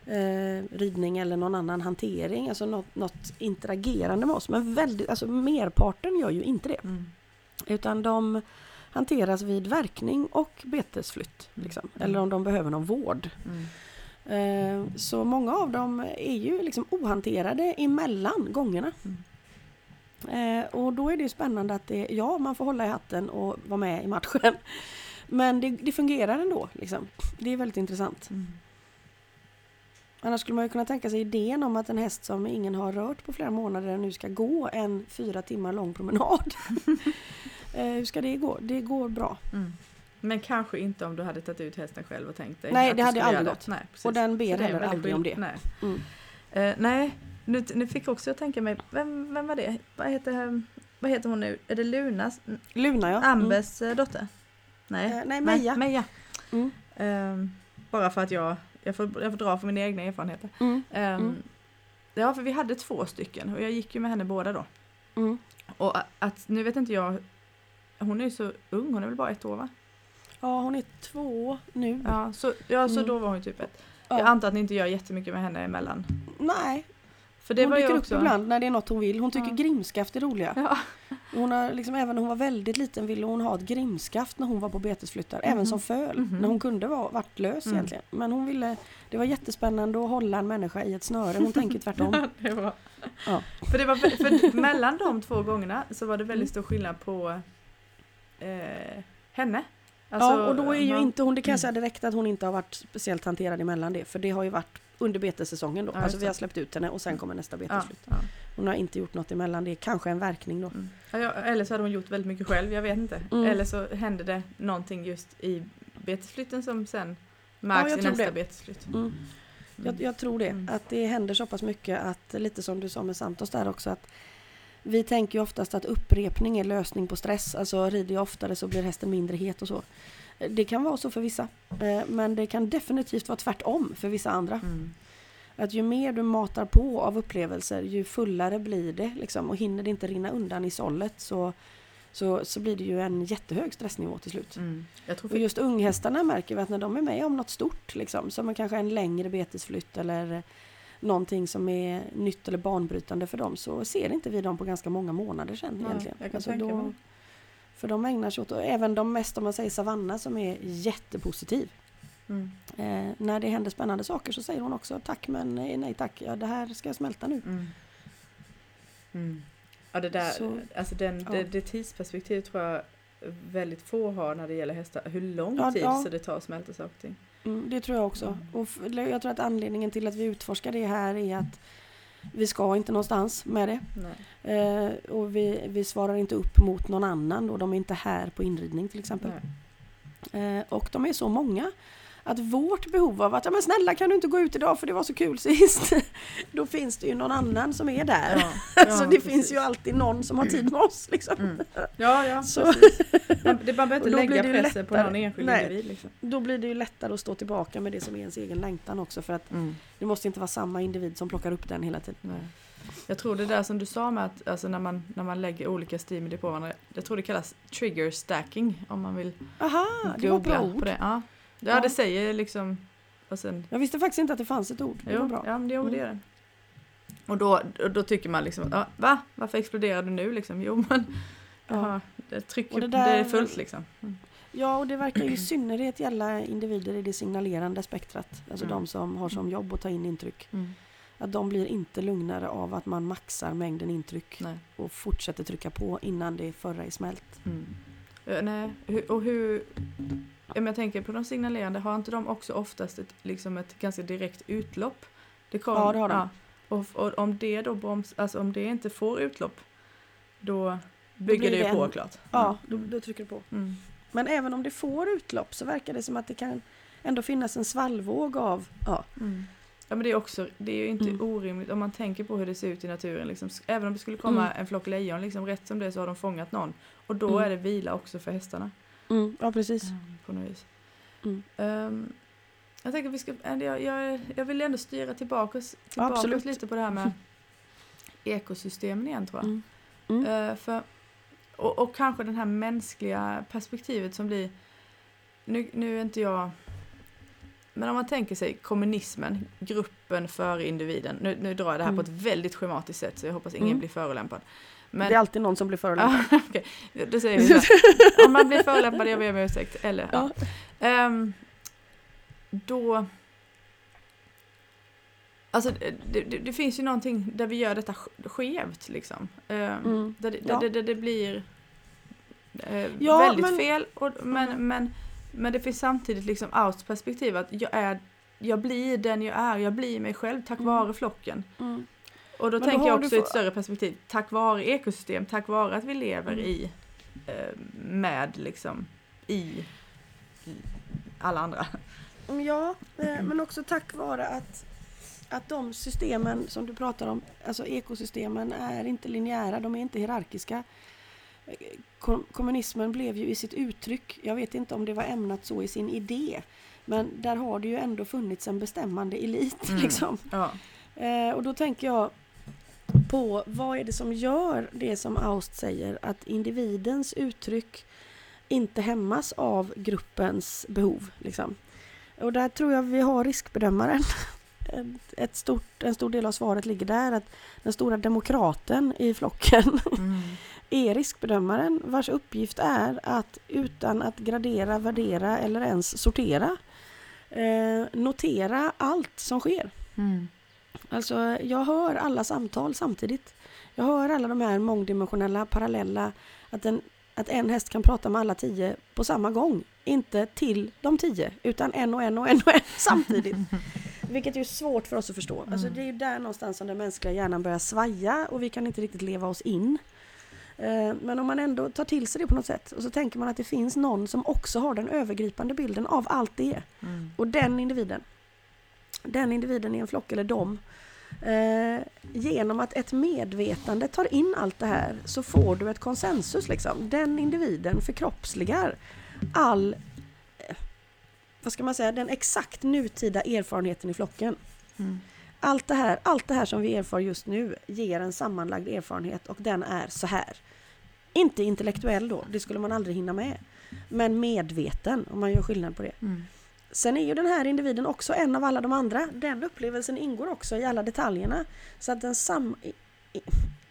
[SPEAKER 2] Eh, ridning eller någon annan hantering, alltså något, något interagerande med oss. Men väldigt, alltså merparten gör ju inte det.
[SPEAKER 1] Mm.
[SPEAKER 2] Utan de hanteras vid verkning och betesflytt.
[SPEAKER 1] Mm.
[SPEAKER 2] Liksom.
[SPEAKER 1] Mm.
[SPEAKER 2] Eller om de behöver någon vård.
[SPEAKER 1] Mm.
[SPEAKER 2] Eh, Så många av dem är ju liksom ohanterade emellan gångerna.
[SPEAKER 1] Mm.
[SPEAKER 2] Eh, Och då är det spännande att det, ja, man får hålla i hatten och vara med i matchen. Men det, det fungerar ändå. Liksom. Det är väldigt intressant.
[SPEAKER 1] Mm.
[SPEAKER 2] Annars skulle man ju kunna tänka sig idén om att en häst som ingen har rört på flera månader nu ska gå en fyra timmar lång promenad. eh, hur ska det gå? Det går bra.
[SPEAKER 1] Mm. Men kanske inte om du hade tagit ut hästen själv och tänkt dig
[SPEAKER 2] Nej,
[SPEAKER 1] att
[SPEAKER 2] det hade
[SPEAKER 1] skulle
[SPEAKER 2] aldrig gått.
[SPEAKER 1] Nej.
[SPEAKER 2] Och den ber heller aldrig om det.
[SPEAKER 1] Nej,
[SPEAKER 2] Mm.
[SPEAKER 1] Eh, nej. Nu, nu fick också jag tänka mig, vem, vem var det? Vad heter, eh, vad heter hon nu? Är det Lunas?
[SPEAKER 2] Luna ja.
[SPEAKER 1] Ambes eh, dotter? Nej.
[SPEAKER 2] Eh, nej, Meja.
[SPEAKER 1] Meja.
[SPEAKER 2] Mm.
[SPEAKER 1] Ehm, bara för att jag, jag får, jag får dra för mina egna erfarenheter.
[SPEAKER 2] Mm.
[SPEAKER 1] Ehm,
[SPEAKER 2] Mm.
[SPEAKER 1] Ja, för vi hade två stycken och jag gick ju med henne båda då.
[SPEAKER 2] Mm.
[SPEAKER 1] Och att, nu vet inte jag, hon är ju så ung, hon är väl bara ett år va?
[SPEAKER 2] Ja, hon är två nu.
[SPEAKER 1] Ja, så, ja, så
[SPEAKER 2] Mm.
[SPEAKER 1] då var hon typ ett.
[SPEAKER 2] Ja.
[SPEAKER 1] Jag antar att ni inte gör jättemycket med henne emellan.
[SPEAKER 2] Nej,
[SPEAKER 1] För det
[SPEAKER 2] hon
[SPEAKER 1] var ju
[SPEAKER 2] dyker
[SPEAKER 1] också...
[SPEAKER 2] upp ibland när det är något hon vill. Hon tycker
[SPEAKER 1] Ja.
[SPEAKER 2] grimskaft är roliga.
[SPEAKER 1] Ja.
[SPEAKER 2] Hon har liksom, även när hon var väldigt liten ville hon ha ett grimskaft när hon var på betesflyttar.
[SPEAKER 1] Mhm.
[SPEAKER 2] Även som föl.
[SPEAKER 1] Mhm.
[SPEAKER 2] När hon kunde vara varit lös
[SPEAKER 1] Mm.
[SPEAKER 2] egentligen. Men hon ville, det var jättespännande att hålla en människa i ett snöre. Hon tänker tvärtom.
[SPEAKER 1] det var...
[SPEAKER 2] Ja.
[SPEAKER 1] För, det var, för mellan de två gångerna så var det väldigt
[SPEAKER 2] Mm.
[SPEAKER 1] stor skillnad på eh, henne.
[SPEAKER 2] ja,
[SPEAKER 1] Alltså,
[SPEAKER 2] och då är ju
[SPEAKER 1] man-
[SPEAKER 2] inte hon, det kan jag
[SPEAKER 1] Mm.
[SPEAKER 2] säga direkt att hon inte har varit speciellt hanterad emellan det. För det har ju varit under betessäsongen då.
[SPEAKER 1] Ja,
[SPEAKER 2] alltså vi har släppt ut henne och sen kommer nästa
[SPEAKER 1] Ja,
[SPEAKER 2] betesflytt.
[SPEAKER 1] ja.
[SPEAKER 2] Hon har inte gjort något emellan, det är kanske en verkning då.
[SPEAKER 1] Mm. Ja, ja, eller så hade hon gjort väldigt mycket själv, jag vet inte.
[SPEAKER 2] Mm.
[SPEAKER 1] Eller så hände det någonting just i betesflytten som sen märks i nästa
[SPEAKER 2] det.
[SPEAKER 1] betesflytt.
[SPEAKER 2] Mm.
[SPEAKER 1] Mm.
[SPEAKER 2] Jag, jag tror det,
[SPEAKER 1] Mm.
[SPEAKER 2] att det händer så pass mycket att, lite som du sa med Santos där också, att vi tänker ju oftast att upprepning är lösning på stress. Alltså rider jag oftare så blir hästen mindre het och så. Det kan vara så för vissa, eh, men det kan definitivt vara tvärtom för vissa andra.
[SPEAKER 1] Mm.
[SPEAKER 2] Att ju mer du matar på av upplevelser, ju fullare blir det. Liksom, och hinner det inte rinna undan i sållet så, så, så blir det ju en jättehög stressnivå till slut.
[SPEAKER 1] Mm.
[SPEAKER 2] Och just unghästarna märker vi att när de är med om något stort, liksom, som kanske en längre betesflytt eller någonting som är nytt eller banbrytande för dem, så ser inte vi dem på ganska många månader sedan
[SPEAKER 1] Nej,
[SPEAKER 2] egentligen. Alltså då. För de ägnar sig åt, och även de mest om man säger Savanna som är jättepositiv.
[SPEAKER 1] Mm.
[SPEAKER 2] Eh, när det händer spännande saker så säger hon också tack men nej, nej tack, ja, det här ska jag smälta nu.
[SPEAKER 1] Mm. Mm. Ja det där,
[SPEAKER 2] Så-
[SPEAKER 1] alltså den,
[SPEAKER 2] ja.
[SPEAKER 1] det, det tidsperspektivet tror jag väldigt få har när det gäller hästar. Hur lång
[SPEAKER 2] Ja,
[SPEAKER 1] tid
[SPEAKER 2] ja.
[SPEAKER 1] så det tar att smälta saker och ting.
[SPEAKER 2] Mm, det tror jag också. Och jag tror att anledningen till att vi utforskar det här är att vi ska inte någonstans med det. Eh, och vi, vi svarar inte upp mot någon annan och de är inte här på inridning till exempel. Eh, och de är så många att vårt behov av att ja men snälla kan du inte gå ut idag för det var så kul sist. Då finns det ju någon annan som är där.
[SPEAKER 1] Ja,
[SPEAKER 2] så
[SPEAKER 1] ja,
[SPEAKER 2] det
[SPEAKER 1] precis.
[SPEAKER 2] finns ju alltid någon som har tid med oss. Liksom.
[SPEAKER 1] Mm. Ja, ja,
[SPEAKER 2] Så-
[SPEAKER 1] precis. Man, det, man behöver inte lägga pressen på
[SPEAKER 2] lättare.
[SPEAKER 1] någon enskild
[SPEAKER 2] Nej.
[SPEAKER 1] individ. Liksom.
[SPEAKER 2] Då blir det ju lättare att stå tillbaka med det som är ens egen längtan också för att
[SPEAKER 1] Mm.
[SPEAKER 2] det måste inte vara samma individ som plockar upp den hela tiden.
[SPEAKER 1] Nej. Jag tror det där som du sa med att alltså när, man, när man lägger olika stimuli på varandra. Jag tror det kallas trigger stacking om man vill
[SPEAKER 2] Aha, det var
[SPEAKER 1] på det. Ja. Ja, det säger liksom... Och sen,
[SPEAKER 2] Jag visste faktiskt inte att det fanns ett ord. Det var
[SPEAKER 1] jo,
[SPEAKER 2] bra.
[SPEAKER 1] ja, men det, jo, det
[SPEAKER 2] Mm.
[SPEAKER 1] gör det. Och då, då, tycker man liksom, ja, va? Varför exploderar du nu liksom? Jo men,
[SPEAKER 2] Ja.
[SPEAKER 1] jaha, det, trycker,
[SPEAKER 2] det
[SPEAKER 1] det,
[SPEAKER 2] där-
[SPEAKER 1] är fullt liksom. Mm.
[SPEAKER 2] Ja, och det verkar ju i synnerhet gälla individer i det signalerande spektrat. Alltså
[SPEAKER 1] Mm.
[SPEAKER 2] de som har som jobb att ta in intryck. Att de blir inte lugnare av att man maxar mängden intryck
[SPEAKER 1] Nej.
[SPEAKER 2] och fortsätter trycka på innan det förra är smält.
[SPEAKER 1] Mm. Eh, nej, och hur... ja, men Jag tänker på de signalerande, har inte de också oftast ett, liksom ett ganska direkt utlopp? Det kom,
[SPEAKER 2] Ja, det har de.
[SPEAKER 1] och, och om det då broms, alltså om det inte får utlopp, då bygger
[SPEAKER 2] blir
[SPEAKER 1] det ju
[SPEAKER 2] det
[SPEAKER 1] på
[SPEAKER 2] en-
[SPEAKER 1] klart.
[SPEAKER 2] Ja, då, då trycker du på.
[SPEAKER 1] Mm.
[SPEAKER 2] Men även om det får utlopp så verkar det som att det kan ändå finnas en svallvåg av, ja,
[SPEAKER 1] Mm. Ja men det är också, det är ju inte
[SPEAKER 2] Mm.
[SPEAKER 1] orimligt om man tänker på hur det ser ut i naturen. Liksom. Även om det skulle komma
[SPEAKER 2] Mm.
[SPEAKER 1] en flock lejon, liksom, rätt som det så har de fångat någon. Och då
[SPEAKER 2] Mm.
[SPEAKER 1] är det vila också för hästarna.
[SPEAKER 2] Mm, ja precis.
[SPEAKER 1] På något vis.
[SPEAKER 2] Mm.
[SPEAKER 1] Ehm, jag tänker vi ska, jag, jag, jag vill ändå styra tillbaka, tillbaka
[SPEAKER 2] Absolut.
[SPEAKER 1] lite på det här med ekosystemen igen tror jag.
[SPEAKER 2] Mm. Mm.
[SPEAKER 1] Eh, för, och, och kanske det här mänskliga perspektivet som blir, nu, nu är inte jag, men om man tänker sig kommunismen, gruppen före individen, nu, nu drar jag det här
[SPEAKER 2] Mm.
[SPEAKER 1] på ett väldigt schematiskt sätt så jag hoppas ingen
[SPEAKER 2] Mm.
[SPEAKER 1] blir förolämpad.
[SPEAKER 2] Det
[SPEAKER 1] Men,
[SPEAKER 2] är alltid någon som blir förolämpad.
[SPEAKER 1] Ja, okej. Då säger vi så. Om man blir förolämpad, jag ber om ursäkt. Eller, ja. Ehm, då... Alltså det, det, det finns ju någonting där vi gör detta sk- skevt liksom. Ehm,
[SPEAKER 2] Mm.
[SPEAKER 1] Där, det,
[SPEAKER 2] Ja.
[SPEAKER 1] där, där det blir eh,
[SPEAKER 2] Ja,
[SPEAKER 1] väldigt
[SPEAKER 2] men-
[SPEAKER 1] fel. Och, men,
[SPEAKER 2] Mm.
[SPEAKER 1] men, men det finns samtidigt liksom Austs perspektiv att jag, är, jag blir den jag är, jag blir mig själv tack
[SPEAKER 2] Mm.
[SPEAKER 1] vare flocken.
[SPEAKER 2] Mm.
[SPEAKER 1] Och då
[SPEAKER 2] Men då
[SPEAKER 1] tänker jag också i ett större perspektiv, tack vare ekosystem, tack vare att vi lever
[SPEAKER 2] Mm.
[SPEAKER 1] i, eh, med liksom, i, alla andra.
[SPEAKER 2] Ja, eh, men också tack vare att, att de systemen som du pratar om, alltså ekosystemen, är inte linjära, de är inte hierarkiska. Eh, kom- Kommunismen blev ju i sitt uttryck, jag vet inte om det var ämnat så i sin idé, men där har det ju ändå funnits en bestämmande elit.
[SPEAKER 1] Mm.
[SPEAKER 2] Liksom.
[SPEAKER 1] Ja.
[SPEAKER 2] Och då tänker jag på vad är det som gör det som Aust säger, att individens uttryck inte hämmas av gruppens behov. Liksom. Och där tror jag vi har riskbedömaren. Ett- stort, en stor del av svaret ligger där, att den stora demokraten i flocken
[SPEAKER 1] Mm.
[SPEAKER 2] är riskbedömaren vars uppgift är att utan att gradera, värdera eller ens sortera eh, notera allt som sker.
[SPEAKER 1] Mm.
[SPEAKER 2] Alltså jag hör alla samtal samtidigt. Jag hör alla de här mångdimensionella, parallella, att en, att en häst kan prata med alla tio på samma gång. Inte till de tio, utan en och en och en och en samtidigt. Vilket är svårt för oss att förstå. Alltså
[SPEAKER 1] Mm.
[SPEAKER 2] det är ju där någonstans som den mänskliga hjärnan börjar svaja och vi kan inte riktigt leva oss in. Eh, Men om man ändå tar till sig det på något sätt och så tänker man att det finns någon som också har den övergripande bilden av allt det.
[SPEAKER 1] Mm.
[SPEAKER 2] Och den individen, den individen i en flock eller dom, eh, genom att ett medvetande tar in allt det här så får du ett konsensus. Liksom. Den individen förkroppsligar all, eh, vad ska man säga, den exakt nutida erfarenheten i flocken.
[SPEAKER 1] Mm.
[SPEAKER 2] Allt det, här, allt det här som vi erfar just nu ger en sammanlagd erfarenhet och den är så här. Inte intellektuell då, det skulle man aldrig hinna med. Men medveten, om man gör skillnad på det.
[SPEAKER 1] Mm.
[SPEAKER 2] Sen är ju den här individen också en av alla de andra. Den upplevelsen ingår också i alla detaljerna. Så att den sam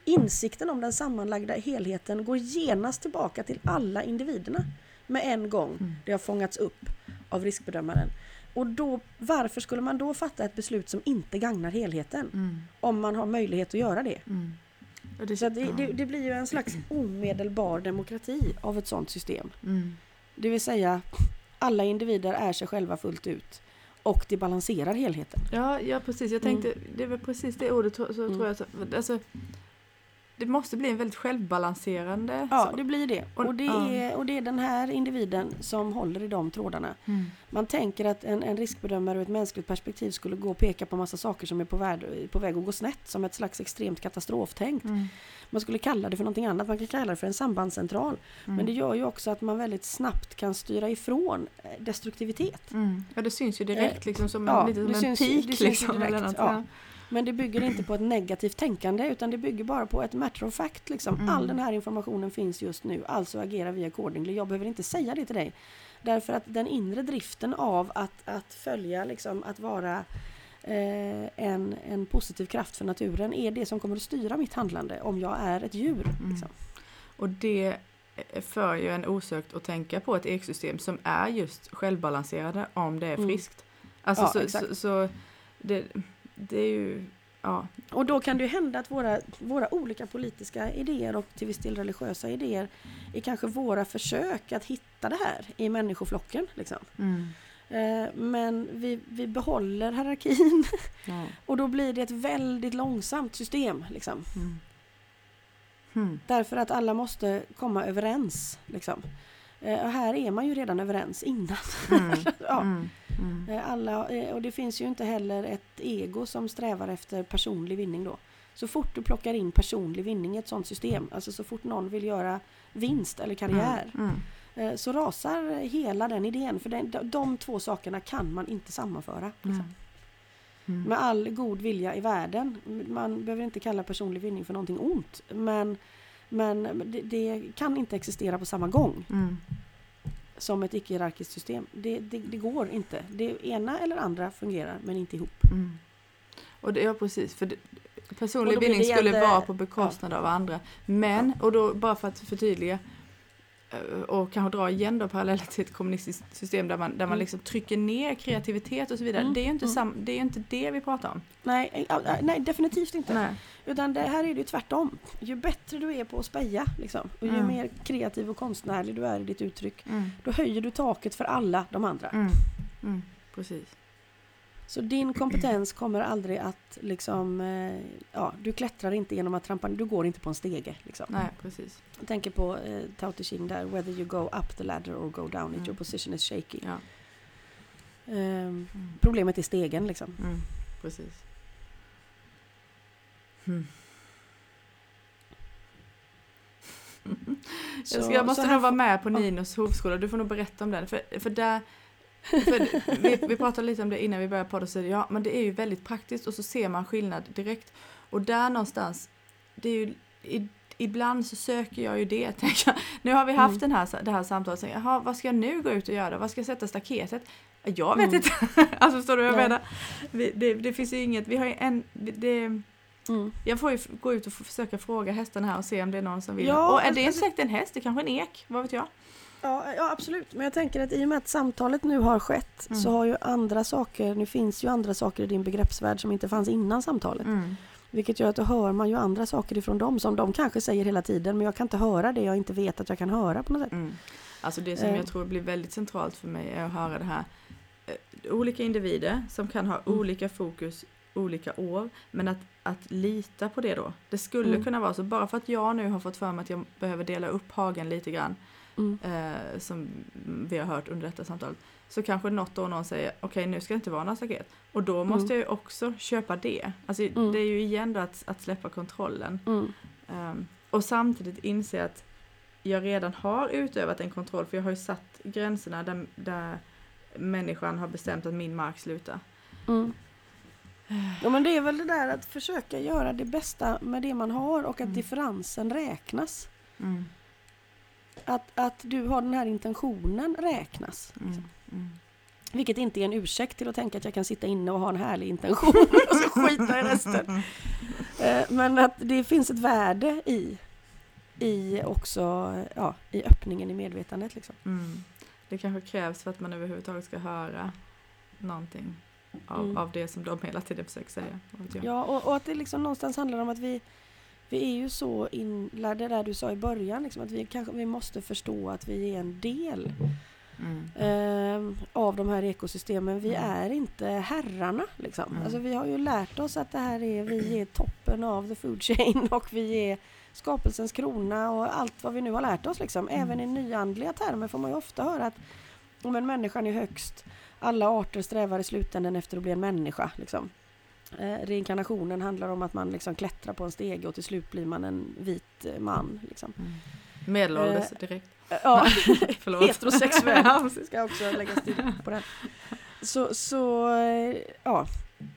[SPEAKER 2] insikten om den sammanlagda helheten går genast tillbaka till alla individerna med en gång.
[SPEAKER 1] Mm.
[SPEAKER 2] Det har fångats upp av riskbedömaren. Och då, varför skulle man då fatta ett beslut som inte gagnar helheten?
[SPEAKER 1] Mm.
[SPEAKER 2] Om man har möjlighet att göra det.
[SPEAKER 1] Mm. Det,
[SPEAKER 2] Så det,
[SPEAKER 1] ja.
[SPEAKER 2] det, det blir ju en slags omedelbar demokrati av ett sådant system.
[SPEAKER 1] Mm.
[SPEAKER 2] Det vill säga, alla individer är sig själva fullt ut. Och det balanserar helheten.
[SPEAKER 1] Ja, ja, precis. Jag tänkte, det är väl precis det ordet så, så
[SPEAKER 2] Mm.
[SPEAKER 1] tror jag. Så, alltså, det måste bli en väldigt självbalanserande
[SPEAKER 2] Ja,
[SPEAKER 1] sak.
[SPEAKER 2] det blir det.
[SPEAKER 1] Och-
[SPEAKER 2] det, är, och det är den här individen som håller i de trådarna.
[SPEAKER 1] Mm.
[SPEAKER 2] Man tänker att en, en riskbedömare ur ett mänskligt perspektiv skulle gå och peka på massa saker som är på, värld, på väg att gå snett, som ett slags extremt katastroftänk.
[SPEAKER 1] Mm.
[SPEAKER 2] Man skulle kalla det för någonting annat, man kan kalla det för en sambandscentral.
[SPEAKER 1] Mm.
[SPEAKER 2] Men det gör ju också att man väldigt snabbt kan styra ifrån eh, destruktivitet.
[SPEAKER 1] Mm. Ja, det syns ju direkt liksom som en,
[SPEAKER 2] ja,
[SPEAKER 1] lite som en
[SPEAKER 2] syns
[SPEAKER 1] pik. liksom,
[SPEAKER 2] direkt,
[SPEAKER 1] eller något.
[SPEAKER 2] ja. Men det bygger inte på ett negativt tänkande utan det bygger bara på ett matter of fact. Liksom.
[SPEAKER 1] Mm.
[SPEAKER 2] All den här informationen finns just nu, alltså agerar vi accordingly. Jag behöver inte säga det till dig. Därför att den inre driften av att, att följa, liksom, att vara eh, en, en positiv kraft för naturen är det som kommer att styra mitt handlande om jag är ett djur.
[SPEAKER 1] Mm.
[SPEAKER 2] Liksom.
[SPEAKER 1] Och det för ju en osökt att tänka på ett ekosystem som är just självbalanserande om det är
[SPEAKER 2] Mm.
[SPEAKER 1] friskt. Alltså
[SPEAKER 2] Ja,
[SPEAKER 1] så,
[SPEAKER 2] exakt.
[SPEAKER 1] så, så det, det är ju ja,
[SPEAKER 2] Och då kan det ju hända att våra, våra olika politiska idéer och till viss del religiösa idéer är kanske våra försök att hitta det här i människoflocken. Liksom.
[SPEAKER 1] mm,
[SPEAKER 2] Eh, men vi, vi behåller hierarkin
[SPEAKER 1] ja,
[SPEAKER 2] och då blir det ett väldigt långsamt system. Liksom.
[SPEAKER 1] mm. Mm.
[SPEAKER 2] Därför att alla måste komma överens. Liksom. Eh, och här är man ju redan överens innan.
[SPEAKER 1] Mm.
[SPEAKER 2] ja.
[SPEAKER 1] Mm. Mm.
[SPEAKER 2] Eh, Alla, eh, och det finns ju inte heller ett ego som strävar efter personlig vinning då. Så fort du plockar in personlig vinning i ett sånt system, alltså så fort någon vill göra vinst eller karriär,
[SPEAKER 1] Mm.
[SPEAKER 2] eh, så rasar hela den idén. För den, de, två sakerna kan man inte sammanföra. Liksom.
[SPEAKER 1] Mm. Mm.
[SPEAKER 2] Med all god vilja i världen. Man behöver inte kalla personlig vinning för någonting ont. Men, men det, det kan inte existera på samma gång
[SPEAKER 1] Mm.
[SPEAKER 2] som ett icke-hierarkiskt system. Det, det, det går inte. Det ena eller andra fungerar men inte ihop.
[SPEAKER 1] Mm. Och det, ja precis, för personlig
[SPEAKER 2] det
[SPEAKER 1] skulle vara på bekostnad av andra. Men, och då bara för att förtydliga och kanske dra igen då paralleller till ett kommunistiskt system där man, där man
[SPEAKER 2] Mm.
[SPEAKER 1] liksom trycker ner kreativitet och så vidare.
[SPEAKER 2] Mm,
[SPEAKER 1] Det, är ju inte
[SPEAKER 2] mm.
[SPEAKER 1] sam, det är inte det vi pratar om.
[SPEAKER 2] Nej, eh, ja, nej definitivt inte.
[SPEAKER 1] Nej.
[SPEAKER 2] Utan det här är det ju tvärtom. Ju bättre du är på att speja liksom, och ju
[SPEAKER 1] Mm.
[SPEAKER 2] mer kreativ och konstnärlig du är i ditt uttryck,
[SPEAKER 1] Mm.
[SPEAKER 2] då höjer du taket för alla de andra.
[SPEAKER 1] Mm. Precis.
[SPEAKER 2] Så din kompetens kommer aldrig att liksom, eh, ja, du klättrar inte genom att trampa, du går inte på en stege. Liksom.
[SPEAKER 1] Nej, precis.
[SPEAKER 2] Jag tänker på eh, Tao Te Ching där, whether you go up the ladder or go down it,
[SPEAKER 1] Mm.
[SPEAKER 2] your position is shaky.
[SPEAKER 1] Ja. Mm.
[SPEAKER 2] problemet är stegen liksom.
[SPEAKER 1] Mm. Precis. Mm. Jag, ska, jag måste nog vara med på. Ninos hovskola, du får nog berätta om den. För, för där, vi, vi pratade lite om det innan vi började podda, så ja men det är ju väldigt praktiskt och så ser man skillnad direkt. Och där någonstans, det är ju, i, ibland så söker jag ju det. jag. Nu har vi haft
[SPEAKER 2] Mm.
[SPEAKER 1] den här, det här samtalet, så, jaha, vad ska jag nu gå ut och göra? Vad ska jag sätta staketet? Jag vet
[SPEAKER 2] Mm.
[SPEAKER 1] inte. alltså förstår du vad jag
[SPEAKER 2] Nej.
[SPEAKER 1] menar? Vi, det, det finns ju inget, vi har ju en, det,
[SPEAKER 2] Mm.
[SPEAKER 1] jag får ju gå ut och försöka fråga hästarna här och se om det är någon som vill.
[SPEAKER 2] Ja,
[SPEAKER 1] och är det inte
[SPEAKER 2] alltså-
[SPEAKER 1] säkert en häst, det kanske är en ek, vad vet jag?
[SPEAKER 2] Ja, ja absolut, men jag tänker att i och med att samtalet nu har skett
[SPEAKER 1] Mm.
[SPEAKER 2] så har ju andra saker, nu finns ju andra saker i din begreppsvärld som inte fanns innan samtalet.
[SPEAKER 1] Mm.
[SPEAKER 2] Vilket gör att då hör man ju andra saker ifrån dem som de kanske säger hela tiden men jag kan inte höra det jag inte vet att jag kan höra på något sätt.
[SPEAKER 1] Mm. Alltså det som
[SPEAKER 2] Eh.
[SPEAKER 1] jag tror blir väldigt centralt för mig är att höra det här. eh, Olika individer som kan ha
[SPEAKER 2] Mm.
[SPEAKER 1] olika fokus olika år. Men att, att lita på det då. Det skulle
[SPEAKER 2] Mm.
[SPEAKER 1] kunna vara så. Bara för att jag nu har fått för mig att jag behöver dela upp hagen lite grann.
[SPEAKER 2] Mm.
[SPEAKER 1] Eh, som vi har hört under detta samtal. Så kanske något år någon säger okej nu ska det inte vara några staket. Och då måste jag ju också köpa det. Alltså
[SPEAKER 2] Mm.
[SPEAKER 1] det är ju igen då att, att släppa kontrollen.
[SPEAKER 2] Mm.
[SPEAKER 1] Ehm, och samtidigt inse att jag redan har utövat en kontroll för jag har ju satt gränserna där, där människan har bestämt att min mark slutar.
[SPEAKER 2] Mm. Ja men det är väl det där att försöka göra det bästa med det man har och att
[SPEAKER 1] Mm.
[SPEAKER 2] differensen räknas.
[SPEAKER 1] Mm,
[SPEAKER 2] Att, att du har den här intentionen räknas.
[SPEAKER 1] mm, mm.
[SPEAKER 2] Vilket inte är en ursäkt till att tänka att jag kan sitta inne och ha en härlig intention och så skita i resten. Eh, Men att det finns ett värde i, i också ja, i öppningen i medvetandet. Liksom.
[SPEAKER 1] Mm. Det kanske krävs för att man överhuvudtaget ska höra någonting av,
[SPEAKER 2] Mm.
[SPEAKER 1] av det som de hela tiden försöker säga.
[SPEAKER 2] Ja, och, och att det liksom någonstans handlar om att vi, vi är ju så inlärda, det där du sa i början, liksom, att vi, kanske, vi måste förstå att vi är en del
[SPEAKER 1] Mm.
[SPEAKER 2] eh, av de här ekosystemen. Vi
[SPEAKER 1] Mm.
[SPEAKER 2] är inte herrarna. Liksom.
[SPEAKER 1] Mm.
[SPEAKER 2] Alltså, vi har ju lärt oss att det här är, vi är toppen av the food chain och vi är skapelsens krona och allt vad vi nu har lärt oss. Liksom.
[SPEAKER 1] Mm.
[SPEAKER 2] Även i nyandliga termer får man ju ofta höra att om en människan är högst, alla arter strävar i slutändan efter att bli en människa. Liksom. Eh, reinkarnationen handlar om att man liksom klättrar på en stege och till slut blir man en vit eh, man. Liksom.
[SPEAKER 1] Mm. Medelålders
[SPEAKER 2] Eh,
[SPEAKER 1] direkt.
[SPEAKER 2] Ja,
[SPEAKER 1] Förlåt.
[SPEAKER 2] heterosexuell
[SPEAKER 1] Ja,
[SPEAKER 2] ska också läggas till på den. Så, så ja,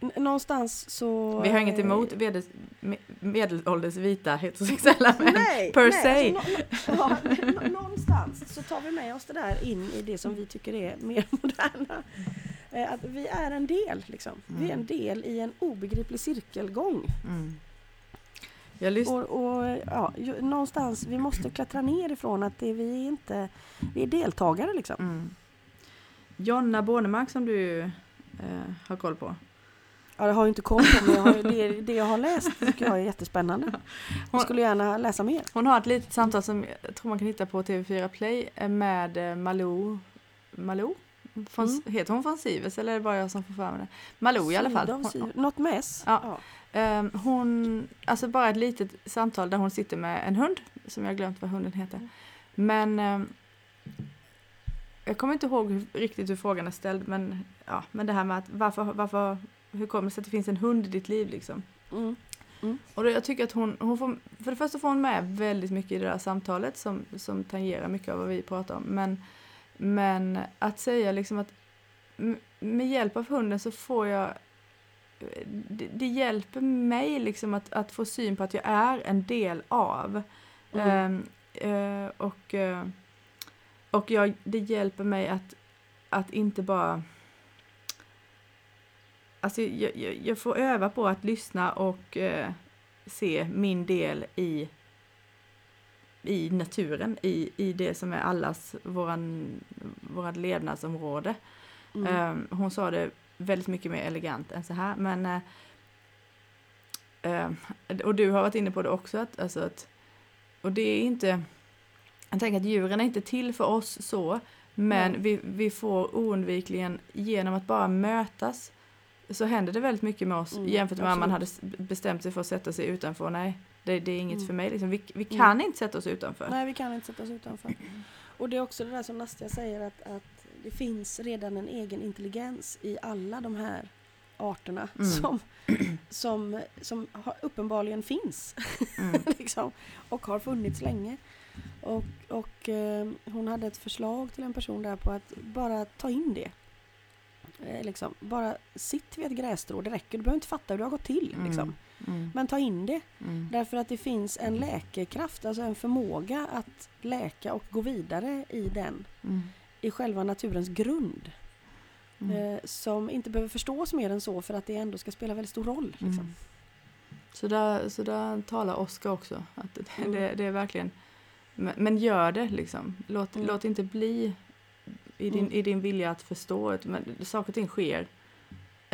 [SPEAKER 2] N- någonstans så...
[SPEAKER 1] Vi har inget emot medel, me- medelålders vita heterosexuella män.
[SPEAKER 2] Nej,
[SPEAKER 1] per
[SPEAKER 2] nej,
[SPEAKER 1] se.
[SPEAKER 2] Alltså, nå- nå- ja, nå- någonstans så tar vi med oss det där in i det som vi tycker är mer moderna. Eh, Att vi är en del, liksom. Vi är en
[SPEAKER 1] Mm.
[SPEAKER 2] del i en obegriplig cirkelgång.
[SPEAKER 1] Mm.
[SPEAKER 2] Och, och ja, ju, någonstans, vi måste klättra ner ifrån att det, vi är inte, vi är deltagare liksom.
[SPEAKER 1] Mm. Jonna Bornemark som du eh, har koll på.
[SPEAKER 2] Ja, det har jag inte koll på men jag har, det, det jag har läst tycker jag är jättespännande. Jag skulle gärna läsa mer.
[SPEAKER 1] Hon har ett litet samtal som jag tror man kan hitta på TV4 Play eh, med eh, Malou. Malou? Från,
[SPEAKER 2] Mm.
[SPEAKER 1] Heter hon från Sivers eller är det bara jag som får för mig det? Malou i alla fall. Hon.
[SPEAKER 2] Något med S?
[SPEAKER 1] Ja. Ehm, hon, alltså bara ett litet samtal där hon sitter med en hund, som jag glömt vad hunden heter. Men ehm, jag kommer inte ihåg hur, riktigt hur frågan är ställd, men, ja, men det här med att varför, varför, hur kommer det sig att det finns en hund i ditt liv liksom?
[SPEAKER 2] Mm.
[SPEAKER 1] Och då, jag tycker att hon, hon får, för det första får hon med väldigt mycket i det där samtalet som, som tangerar mycket av vad vi pratar om. Men, men att säga liksom att med hjälp av hunden så får jag det, det hjälper mig liksom att, att få syn på att jag är en del av.
[SPEAKER 2] Mm.
[SPEAKER 1] Ehm, eh, och eh, och jag, det hjälper mig att, att inte bara... Alltså jag, jag, jag får öva på att lyssna och eh, se min del i, i naturen, i, i det som är allas våran, vårat levnadsområde.
[SPEAKER 2] Mm.
[SPEAKER 1] Ehm, hon sa det väldigt mycket mer elegant än så här, men eh, ehm, och du har varit inne på det också, att, alltså att, och det är inte, jag tänker att djuren är inte till för oss så, men
[SPEAKER 2] Nej.
[SPEAKER 1] vi, vi får oundvikligen, genom att bara mötas, så händer det väldigt mycket med oss
[SPEAKER 2] Mm,
[SPEAKER 1] jämfört med om man hade bestämt sig för att sätta sig utanför. Nej, det, det är inget
[SPEAKER 2] Mm.
[SPEAKER 1] för mig. Liksom. Vi, vi kan inte sätta oss utanför.
[SPEAKER 2] Nej, vi kan inte sätta oss utanför. Och det är också det där som Nastia säger att, att det finns redan en egen intelligens i alla de här arterna
[SPEAKER 1] Mm.
[SPEAKER 2] som, som, som har, uppenbarligen finns
[SPEAKER 1] Mm.
[SPEAKER 2] liksom, och har funnits länge. Och, och eh, hon hade ett förslag till en person där på att bara ta in det. Eh, liksom, bara sitt vid ett grässtrå, det räcker. Du behöver inte fatta hur det har gått till.
[SPEAKER 1] Mm.
[SPEAKER 2] Liksom.
[SPEAKER 1] Mm.
[SPEAKER 2] Men ta in det.
[SPEAKER 1] Mm.
[SPEAKER 2] Därför att det finns en läkekraft, alltså en förmåga att läka och gå vidare i den,
[SPEAKER 1] Mm.
[SPEAKER 2] i själva naturens grund.
[SPEAKER 1] Mm.
[SPEAKER 2] Eh, som inte behöver förstås mer än så för att det ändå ska spela väldigt stor roll. Liksom.
[SPEAKER 1] Mm. Så, där, så där talar Oskar också. Att det,
[SPEAKER 2] Mm.
[SPEAKER 1] det, det är verkligen, men, men gör det liksom. Låt, låt inte bli i din, i din vilja att förstå. Men saker och ting sker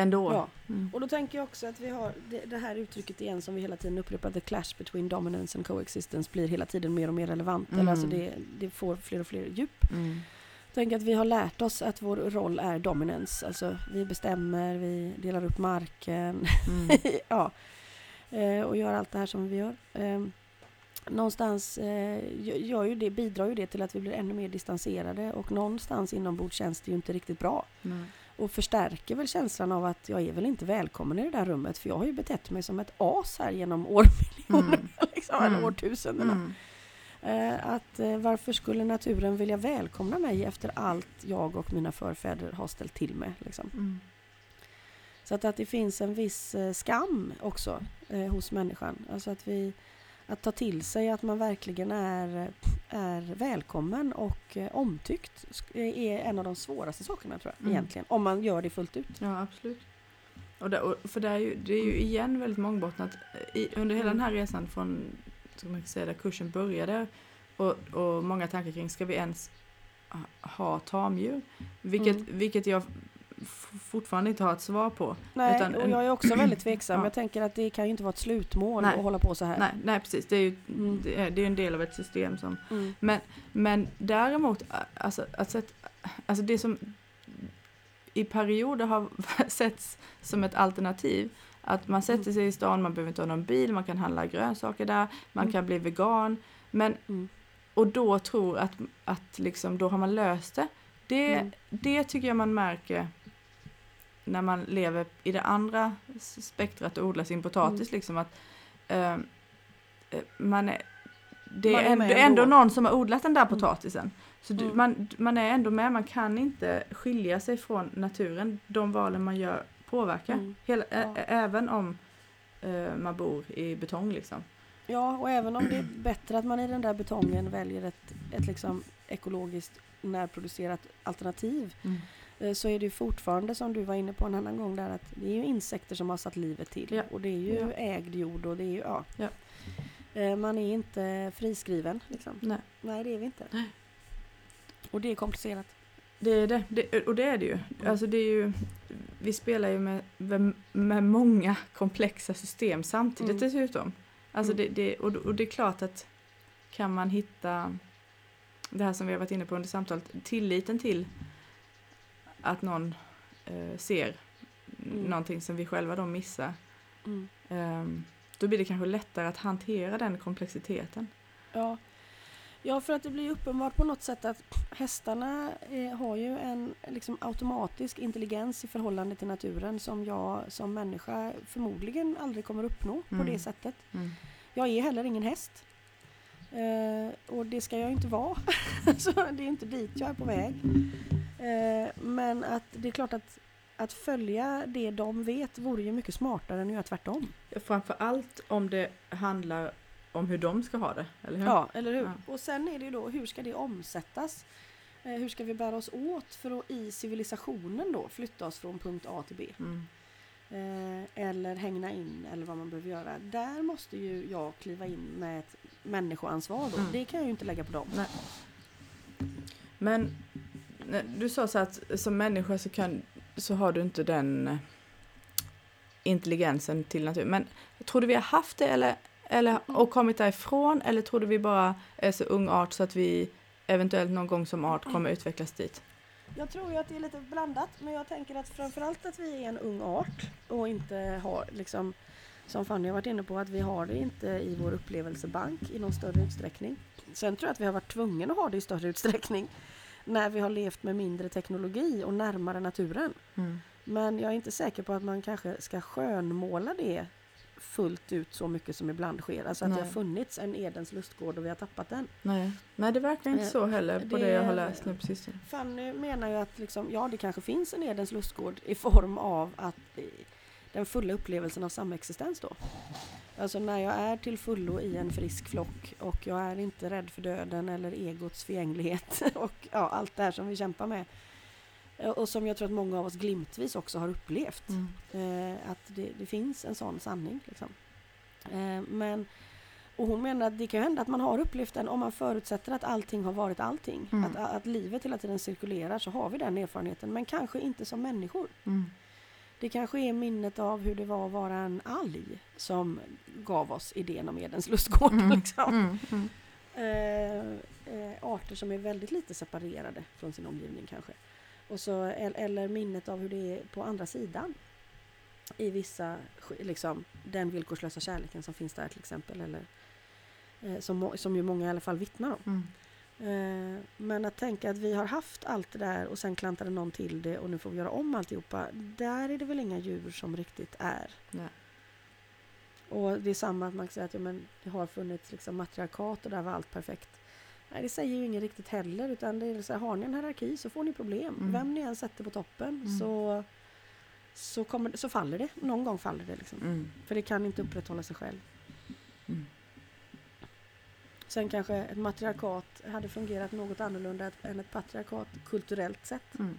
[SPEAKER 1] ändå.
[SPEAKER 2] Ja.
[SPEAKER 1] Mm.
[SPEAKER 2] Och då tänker jag också att vi har det, det här uttrycket igen som vi hela tiden upprepar, the clash between dominance and coexistence blir hela tiden mer och mer relevant.
[SPEAKER 1] Mm.
[SPEAKER 2] Eller alltså det, det får fler och fler djup.
[SPEAKER 1] Mm.
[SPEAKER 2] Tänk att vi har lärt oss att vår roll är dominance. Alltså vi bestämmer, vi delar upp marken,
[SPEAKER 1] Mm.
[SPEAKER 2] ja, eh, och gör allt det här som vi gör. Eh, någonstans eh, ju det, bidrar ju det till att vi blir ännu mer distanserade och någonstans inombords känns det ju inte riktigt bra.
[SPEAKER 1] Nej.
[SPEAKER 2] Och förstärker väl känslan av att jag är väl inte välkommen i det där rummet för jag har ju betett mig som ett as här genom årmiljoner,
[SPEAKER 1] Mm.
[SPEAKER 2] liksom, eller
[SPEAKER 1] Mm.
[SPEAKER 2] årtusendena.
[SPEAKER 1] Mm.
[SPEAKER 2] Eh, att eh, varför skulle naturen vilja välkomna mig efter allt jag och mina förfäder har ställt till med? Liksom.
[SPEAKER 1] Mm.
[SPEAKER 2] Så att, att det finns en viss eh, skam också hos människan. Alltså att vi att ta till sig att man verkligen är, är välkommen och eh, omtyckt sk- är en av de svåraste sakerna tror jag
[SPEAKER 1] Mm.
[SPEAKER 2] egentligen. Om man gör det fullt ut.
[SPEAKER 1] Ja, absolut. Och det, och, för det är, ju, det är ju igen väldigt mångbottnat. I, under hela den här resan från, ska man säga, där kursen började och, och många tankar kring, ska vi ens ha- tamdjur? Vilket,
[SPEAKER 2] Mm.
[SPEAKER 1] vilket jag fortfarande inte har ett svar på.
[SPEAKER 2] Nej,
[SPEAKER 1] Utan
[SPEAKER 2] och jag är också väldigt tveksam.
[SPEAKER 1] Ja.
[SPEAKER 2] Jag tänker att det kan ju inte vara ett slutmål
[SPEAKER 1] Nej.
[SPEAKER 2] att hålla på så här.
[SPEAKER 1] Nej, nej precis. Det är ju
[SPEAKER 2] Mm.
[SPEAKER 1] det är, det är en del av ett system som...
[SPEAKER 2] Mm.
[SPEAKER 1] Men, men däremot, alltså, sätt, alltså det som i perioder har setts som ett alternativ, att man sätter sig i stan, man behöver inte ha någon bil, man kan handla grönsaker där, man
[SPEAKER 2] Mm.
[SPEAKER 1] kan bli vegan, men
[SPEAKER 2] Mm.
[SPEAKER 1] och då tror att, att liksom, då har man löst det. Det,
[SPEAKER 2] Mm.
[SPEAKER 1] det tycker jag man märker när man lever i det andra spektrat och odlar sin potatis.
[SPEAKER 2] Mm.
[SPEAKER 1] Liksom att eh, eh, man är, det
[SPEAKER 2] Man
[SPEAKER 1] är ändå, ändå någon som har odlat den där
[SPEAKER 2] Mm.
[SPEAKER 1] potatisen. Så du,
[SPEAKER 2] Mm.
[SPEAKER 1] man, man är ändå med, man kan inte skilja sig från naturen. De valen man gör påverkar.
[SPEAKER 2] Mm.
[SPEAKER 1] Hela,
[SPEAKER 2] Ja.
[SPEAKER 1] ä, även om eh, man bor i betong liksom.
[SPEAKER 2] Ja, och även om det är bättre att man i den där betongen väljer ett, ett liksom ekologiskt närproducerat alternativ eh, så är det ju fortfarande som du var inne på en annan gång där att det är ju insekter som har satt livet till
[SPEAKER 1] Ja.
[SPEAKER 2] och det är ju
[SPEAKER 1] Ja.
[SPEAKER 2] ägd jord och det är ju ja.
[SPEAKER 1] Ja.
[SPEAKER 2] Eh, Man är inte friskriven liksom.
[SPEAKER 1] Nej.
[SPEAKER 2] Nej det är vi inte.
[SPEAKER 1] Nej.
[SPEAKER 2] Och det är komplicerat.
[SPEAKER 1] Det är det. det, och det är det ju. Alltså det är ju. Vi spelar ju med, med, med många komplexa system samtidigt
[SPEAKER 2] Mm.
[SPEAKER 1] dessutom. Alltså
[SPEAKER 2] Mm.
[SPEAKER 1] det, det, och, och det är klart att kan man hitta det här som vi har varit inne på under samtalet, tilliten till att någon eh, ser
[SPEAKER 2] Mm.
[SPEAKER 1] någonting som vi själva då missar.
[SPEAKER 2] Mm.
[SPEAKER 1] ehm, då blir det kanske lättare att hantera den komplexiteten.
[SPEAKER 2] Ja. ja, för att det blir uppenbart på något sätt att hästarna eh, har ju en liksom, automatisk intelligens i förhållande till naturen som jag som människa förmodligen aldrig kommer uppnå på
[SPEAKER 1] Mm.
[SPEAKER 2] det sättet.
[SPEAKER 1] Mm.
[SPEAKER 2] Jag är heller ingen häst. Eh, och det ska jag inte vara. så det är inte dit jag är på väg. Eh, men att det är klart att, att följa det de vet vore ju mycket smartare än att göra tvärtom.
[SPEAKER 1] Framför allt om det handlar om hur de ska ha det, eller hur?
[SPEAKER 2] Ja, eller hur?
[SPEAKER 1] Ja.
[SPEAKER 2] Och sen är det ju då, hur ska det omsättas? Eh, hur ska vi bära oss åt för att i civilisationen då flytta oss från punkt A till B?
[SPEAKER 1] Mm.
[SPEAKER 2] Eh, eller hängna in eller vad man behöver göra. Där måste ju jag kliva in med ett människoansvar då.
[SPEAKER 1] Mm.
[SPEAKER 2] Det kan jag ju inte lägga på dem.
[SPEAKER 1] Nej. Men du sa så att som människa så, kan, så har du inte den eh, intelligensen till natur. Men tror du vi har haft det eller, eller, och kommit därifrån eller tror du vi bara är så ung art så att vi eventuellt någon gång som art kommer utvecklas dit?
[SPEAKER 2] Jag tror ju att det är lite blandat men jag tänker att framförallt att vi är en ung art och inte har liksom som Fanny har varit inne på att vi har det inte i vår upplevelsebank i någon större utsträckning. Sen tror jag att vi har varit tvungna att ha det i större utsträckning när vi har levt med mindre teknologi och närmare naturen.
[SPEAKER 1] Mm.
[SPEAKER 2] Men jag är inte säker på att man kanske ska skönmåla det fullt ut så mycket som ibland sker. Alltså att det
[SPEAKER 1] Nej.
[SPEAKER 2] har funnits en Edens lustgård och vi har tappat den.
[SPEAKER 1] Nej. Nej, det verkar inte
[SPEAKER 2] Eh,
[SPEAKER 1] så heller på det,
[SPEAKER 2] det-
[SPEAKER 1] jag har läst nu på sistone.
[SPEAKER 2] Fanny menar ju att liksom, ja, det kanske finns en Edens lustgård i form av att eh, den fulla upplevelsen av samexistens då. Alltså när jag är till fullo i en frisk flock och jag är inte rädd för döden eller egots förgänglighet och ja, allt det här som vi kämpar med. Eh, Och som jag tror att många av oss glimtvis också har upplevt.
[SPEAKER 1] Mm.
[SPEAKER 2] Eh, att det, det finns en sån sanning. Liksom. Eh, men, och hon menar att det kan hända att man har upplevt den om man förutsätter att allting har varit allting.
[SPEAKER 1] Mm.
[SPEAKER 2] Att, att livet hela tiden cirkulerar så har vi den erfarenheten men kanske inte som människor.
[SPEAKER 1] Mm.
[SPEAKER 2] Det kanske är minnet av hur det var att vara en alg som gav oss idén om Edens lustgård.
[SPEAKER 1] Mm.
[SPEAKER 2] Liksom.
[SPEAKER 1] Mm. Mm.
[SPEAKER 2] Eh, eh, arter som är väldigt lite separerade från sin omgivning kanske. Och så, el- eller minnet av hur det är på andra sidan. I vissa, liksom den villkorslösa kärleken som finns där till exempel. Eller, eh, som, som ju många i alla fall vittnar om.
[SPEAKER 1] Mm.
[SPEAKER 2] Eh, men att tänka att vi har haft allt det där och sen klantade någon till det och nu får vi göra om alltihopa. Där är det väl inga djur som riktigt är.
[SPEAKER 1] Nej.
[SPEAKER 2] Och det är samma att man kan säga att ja, men det har funnits liksom matriarkat och där var allt perfekt. Nej, det säger ju ingen riktigt heller utan det är så här, har ni en hierarki så får ni problem.
[SPEAKER 1] Mm.
[SPEAKER 2] Vem ni än sätter på toppen
[SPEAKER 1] Mm.
[SPEAKER 2] så, så, kommer, så faller det. Någon gång faller det liksom.
[SPEAKER 1] Mm.
[SPEAKER 2] För det kan inte upprätthålla sig själv.
[SPEAKER 1] Mm.
[SPEAKER 2] Sen kanske ett matriarkat hade fungerat något annorlunda än ett patriarkat kulturellt sett.
[SPEAKER 1] Mm.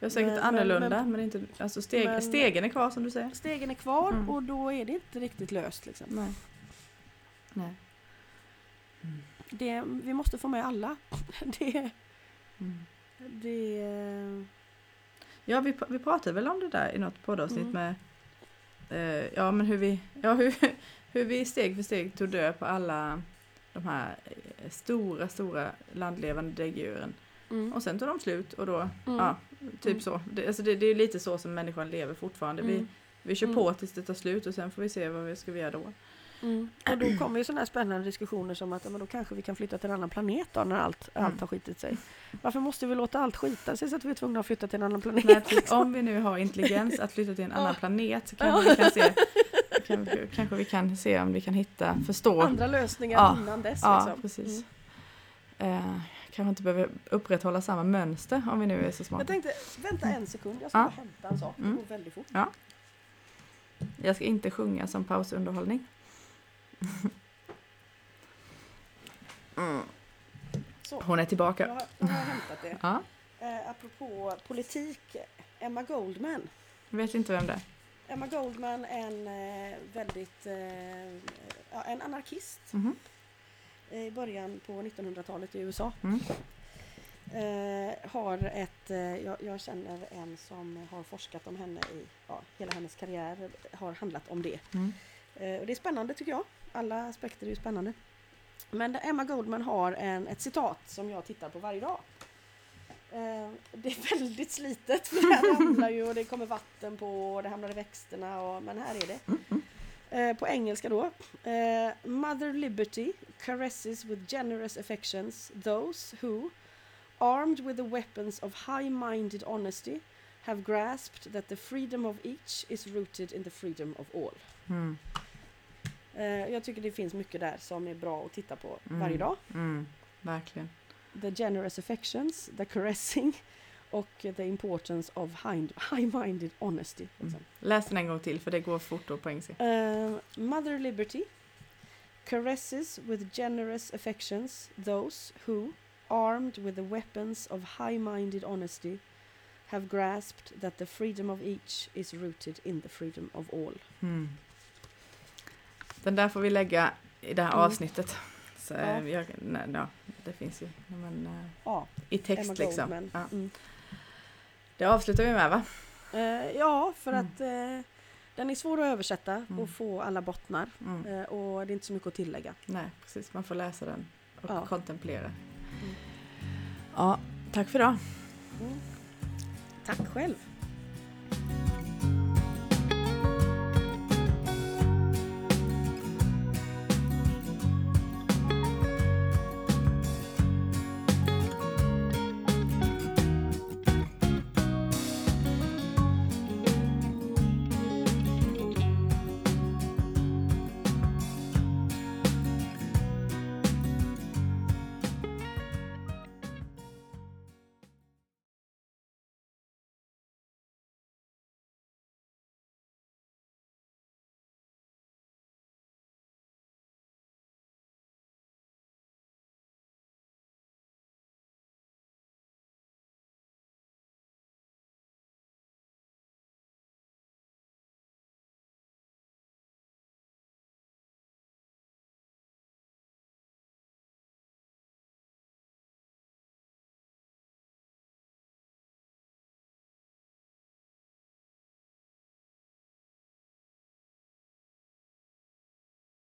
[SPEAKER 1] Det är säkert
[SPEAKER 2] Men- men-
[SPEAKER 1] annorlunda,
[SPEAKER 2] men-
[SPEAKER 1] men, inte, alltså steg,
[SPEAKER 2] men-
[SPEAKER 1] stegen är kvar som du säger.
[SPEAKER 2] Stegen är kvar
[SPEAKER 1] Mm.
[SPEAKER 2] och då är det inte riktigt löst. Liksom.
[SPEAKER 1] Nej. Nej.
[SPEAKER 2] Det, vi måste få med alla. Det,
[SPEAKER 1] Mm.
[SPEAKER 2] det,
[SPEAKER 1] Ja, vi, vi pratade väl om det där i något poddavsnitt
[SPEAKER 2] Mm.
[SPEAKER 1] med eh, ja, men hur, vi, ja, hur, hur vi steg för steg tog död på alla de här eh, stora, stora landlevande däggdjuren.
[SPEAKER 2] mm.
[SPEAKER 1] Och sen tog de slut och då,
[SPEAKER 2] Mm.
[SPEAKER 1] ja, typ
[SPEAKER 2] Mm.
[SPEAKER 1] så. Det, alltså det, det är lite så som människan lever fortfarande. Vi,
[SPEAKER 2] Mm.
[SPEAKER 1] vi kör
[SPEAKER 2] Mm.
[SPEAKER 1] på tills det tar slut och sen får vi se vad vi ska göra då.
[SPEAKER 2] Mm. Och då kommer ju sådana här spännande diskussioner som att ja, men då kanske vi kan flytta till en annan planet då när allt,
[SPEAKER 1] Mm.
[SPEAKER 2] allt har skitit sig. Varför måste vi låta allt skita sig så att vi är tvungna att flytta till en annan planet?
[SPEAKER 1] Nej, precis. Om vi nu har intelligens att flytta till en annan
[SPEAKER 2] Ja.
[SPEAKER 1] planet så kanske vi kan se kan, kanske vi kan se om vi kan hitta, förstå.
[SPEAKER 2] Andra lösningar
[SPEAKER 1] Ja.
[SPEAKER 2] innan dess.
[SPEAKER 1] Ja,
[SPEAKER 2] liksom.
[SPEAKER 1] precis.
[SPEAKER 2] Mm.
[SPEAKER 1] Eh, kanske inte behöver upprätthålla samma mönster om vi nu är så
[SPEAKER 2] Jag
[SPEAKER 1] smarta.
[SPEAKER 2] tänkte, vänta en sekund, jag ska
[SPEAKER 1] Ja.
[SPEAKER 2] hämta en sak. Det
[SPEAKER 1] Mm.
[SPEAKER 2] går väldigt fort.
[SPEAKER 1] Jag ska inte sjunga som pausunderhållning. Mm.
[SPEAKER 2] Så,
[SPEAKER 1] Hon är tillbaka.
[SPEAKER 2] jag, har- jag har hämtat det.
[SPEAKER 1] Ja,
[SPEAKER 2] Eh, apropå politik, Emma Goldman.
[SPEAKER 1] jag vet inte vem det är.
[SPEAKER 2] Emma Goldman, en eh, väldigt, eh, ja, en anarkist
[SPEAKER 1] Mhm.
[SPEAKER 2] i början på 1900-talet i USA.
[SPEAKER 1] Mm.
[SPEAKER 2] Eh, har ett, eh, jag, jag känner en som har forskat om henne i, ja, hela hennes karriär har handlat om det.
[SPEAKER 1] Mm.
[SPEAKER 2] Eh, och det är spännande tycker jag. Alla aspekter är ju spännande. Men Emma Goldman har en, ett citat som jag tittar på varje dag. Eh, det är väldigt slitet för det här ramlar ju och det kommer vatten på och det hamnar i växterna och, men här är det. Eh, på engelska då. Eh, Mother Liberty caresses with generous affections those who, armed with the weapons of high-minded honesty, have grasped that the freedom of each is rooted in the freedom of all.
[SPEAKER 1] Mm.
[SPEAKER 2] Eh, jag tycker det finns mycket där som är bra att titta på
[SPEAKER 1] Mm.
[SPEAKER 2] varje dag.
[SPEAKER 1] Mm. Verkligen.
[SPEAKER 2] The generous affections, the caressing och the importance of high-minded honesty. Liksom.
[SPEAKER 1] Mm. Läs den en gång till för det går fort då på engelska.
[SPEAKER 2] Eh, Mother Liberty caresses with generous affections those who, armed with the weapons of high-minded honesty, have grasped that the freedom of each is rooted in the freedom of all.
[SPEAKER 1] Mm. Den där får vi lägga i det här
[SPEAKER 2] Mm.
[SPEAKER 1] avsnittet. Så,
[SPEAKER 2] Ja.
[SPEAKER 1] eh, jag, nej, ja, det finns ju men, eh,
[SPEAKER 2] Ja,
[SPEAKER 1] i text
[SPEAKER 2] Emma
[SPEAKER 1] liksom.
[SPEAKER 2] Goldman.
[SPEAKER 1] Ja.
[SPEAKER 2] Mm.
[SPEAKER 1] Det avslutar vi med va?
[SPEAKER 2] Eh, ja, för
[SPEAKER 1] Mm.
[SPEAKER 2] att eh, den är svår att översätta
[SPEAKER 1] Mm.
[SPEAKER 2] och få alla bottnar.
[SPEAKER 1] Mm.
[SPEAKER 2] Eh, och det är inte så mycket att tillägga.
[SPEAKER 1] Nej, precis. Man får läsa den och
[SPEAKER 2] Ja.
[SPEAKER 1] kontemplera.
[SPEAKER 2] Mm.
[SPEAKER 1] Ja, tack för idag.
[SPEAKER 2] Tack själv!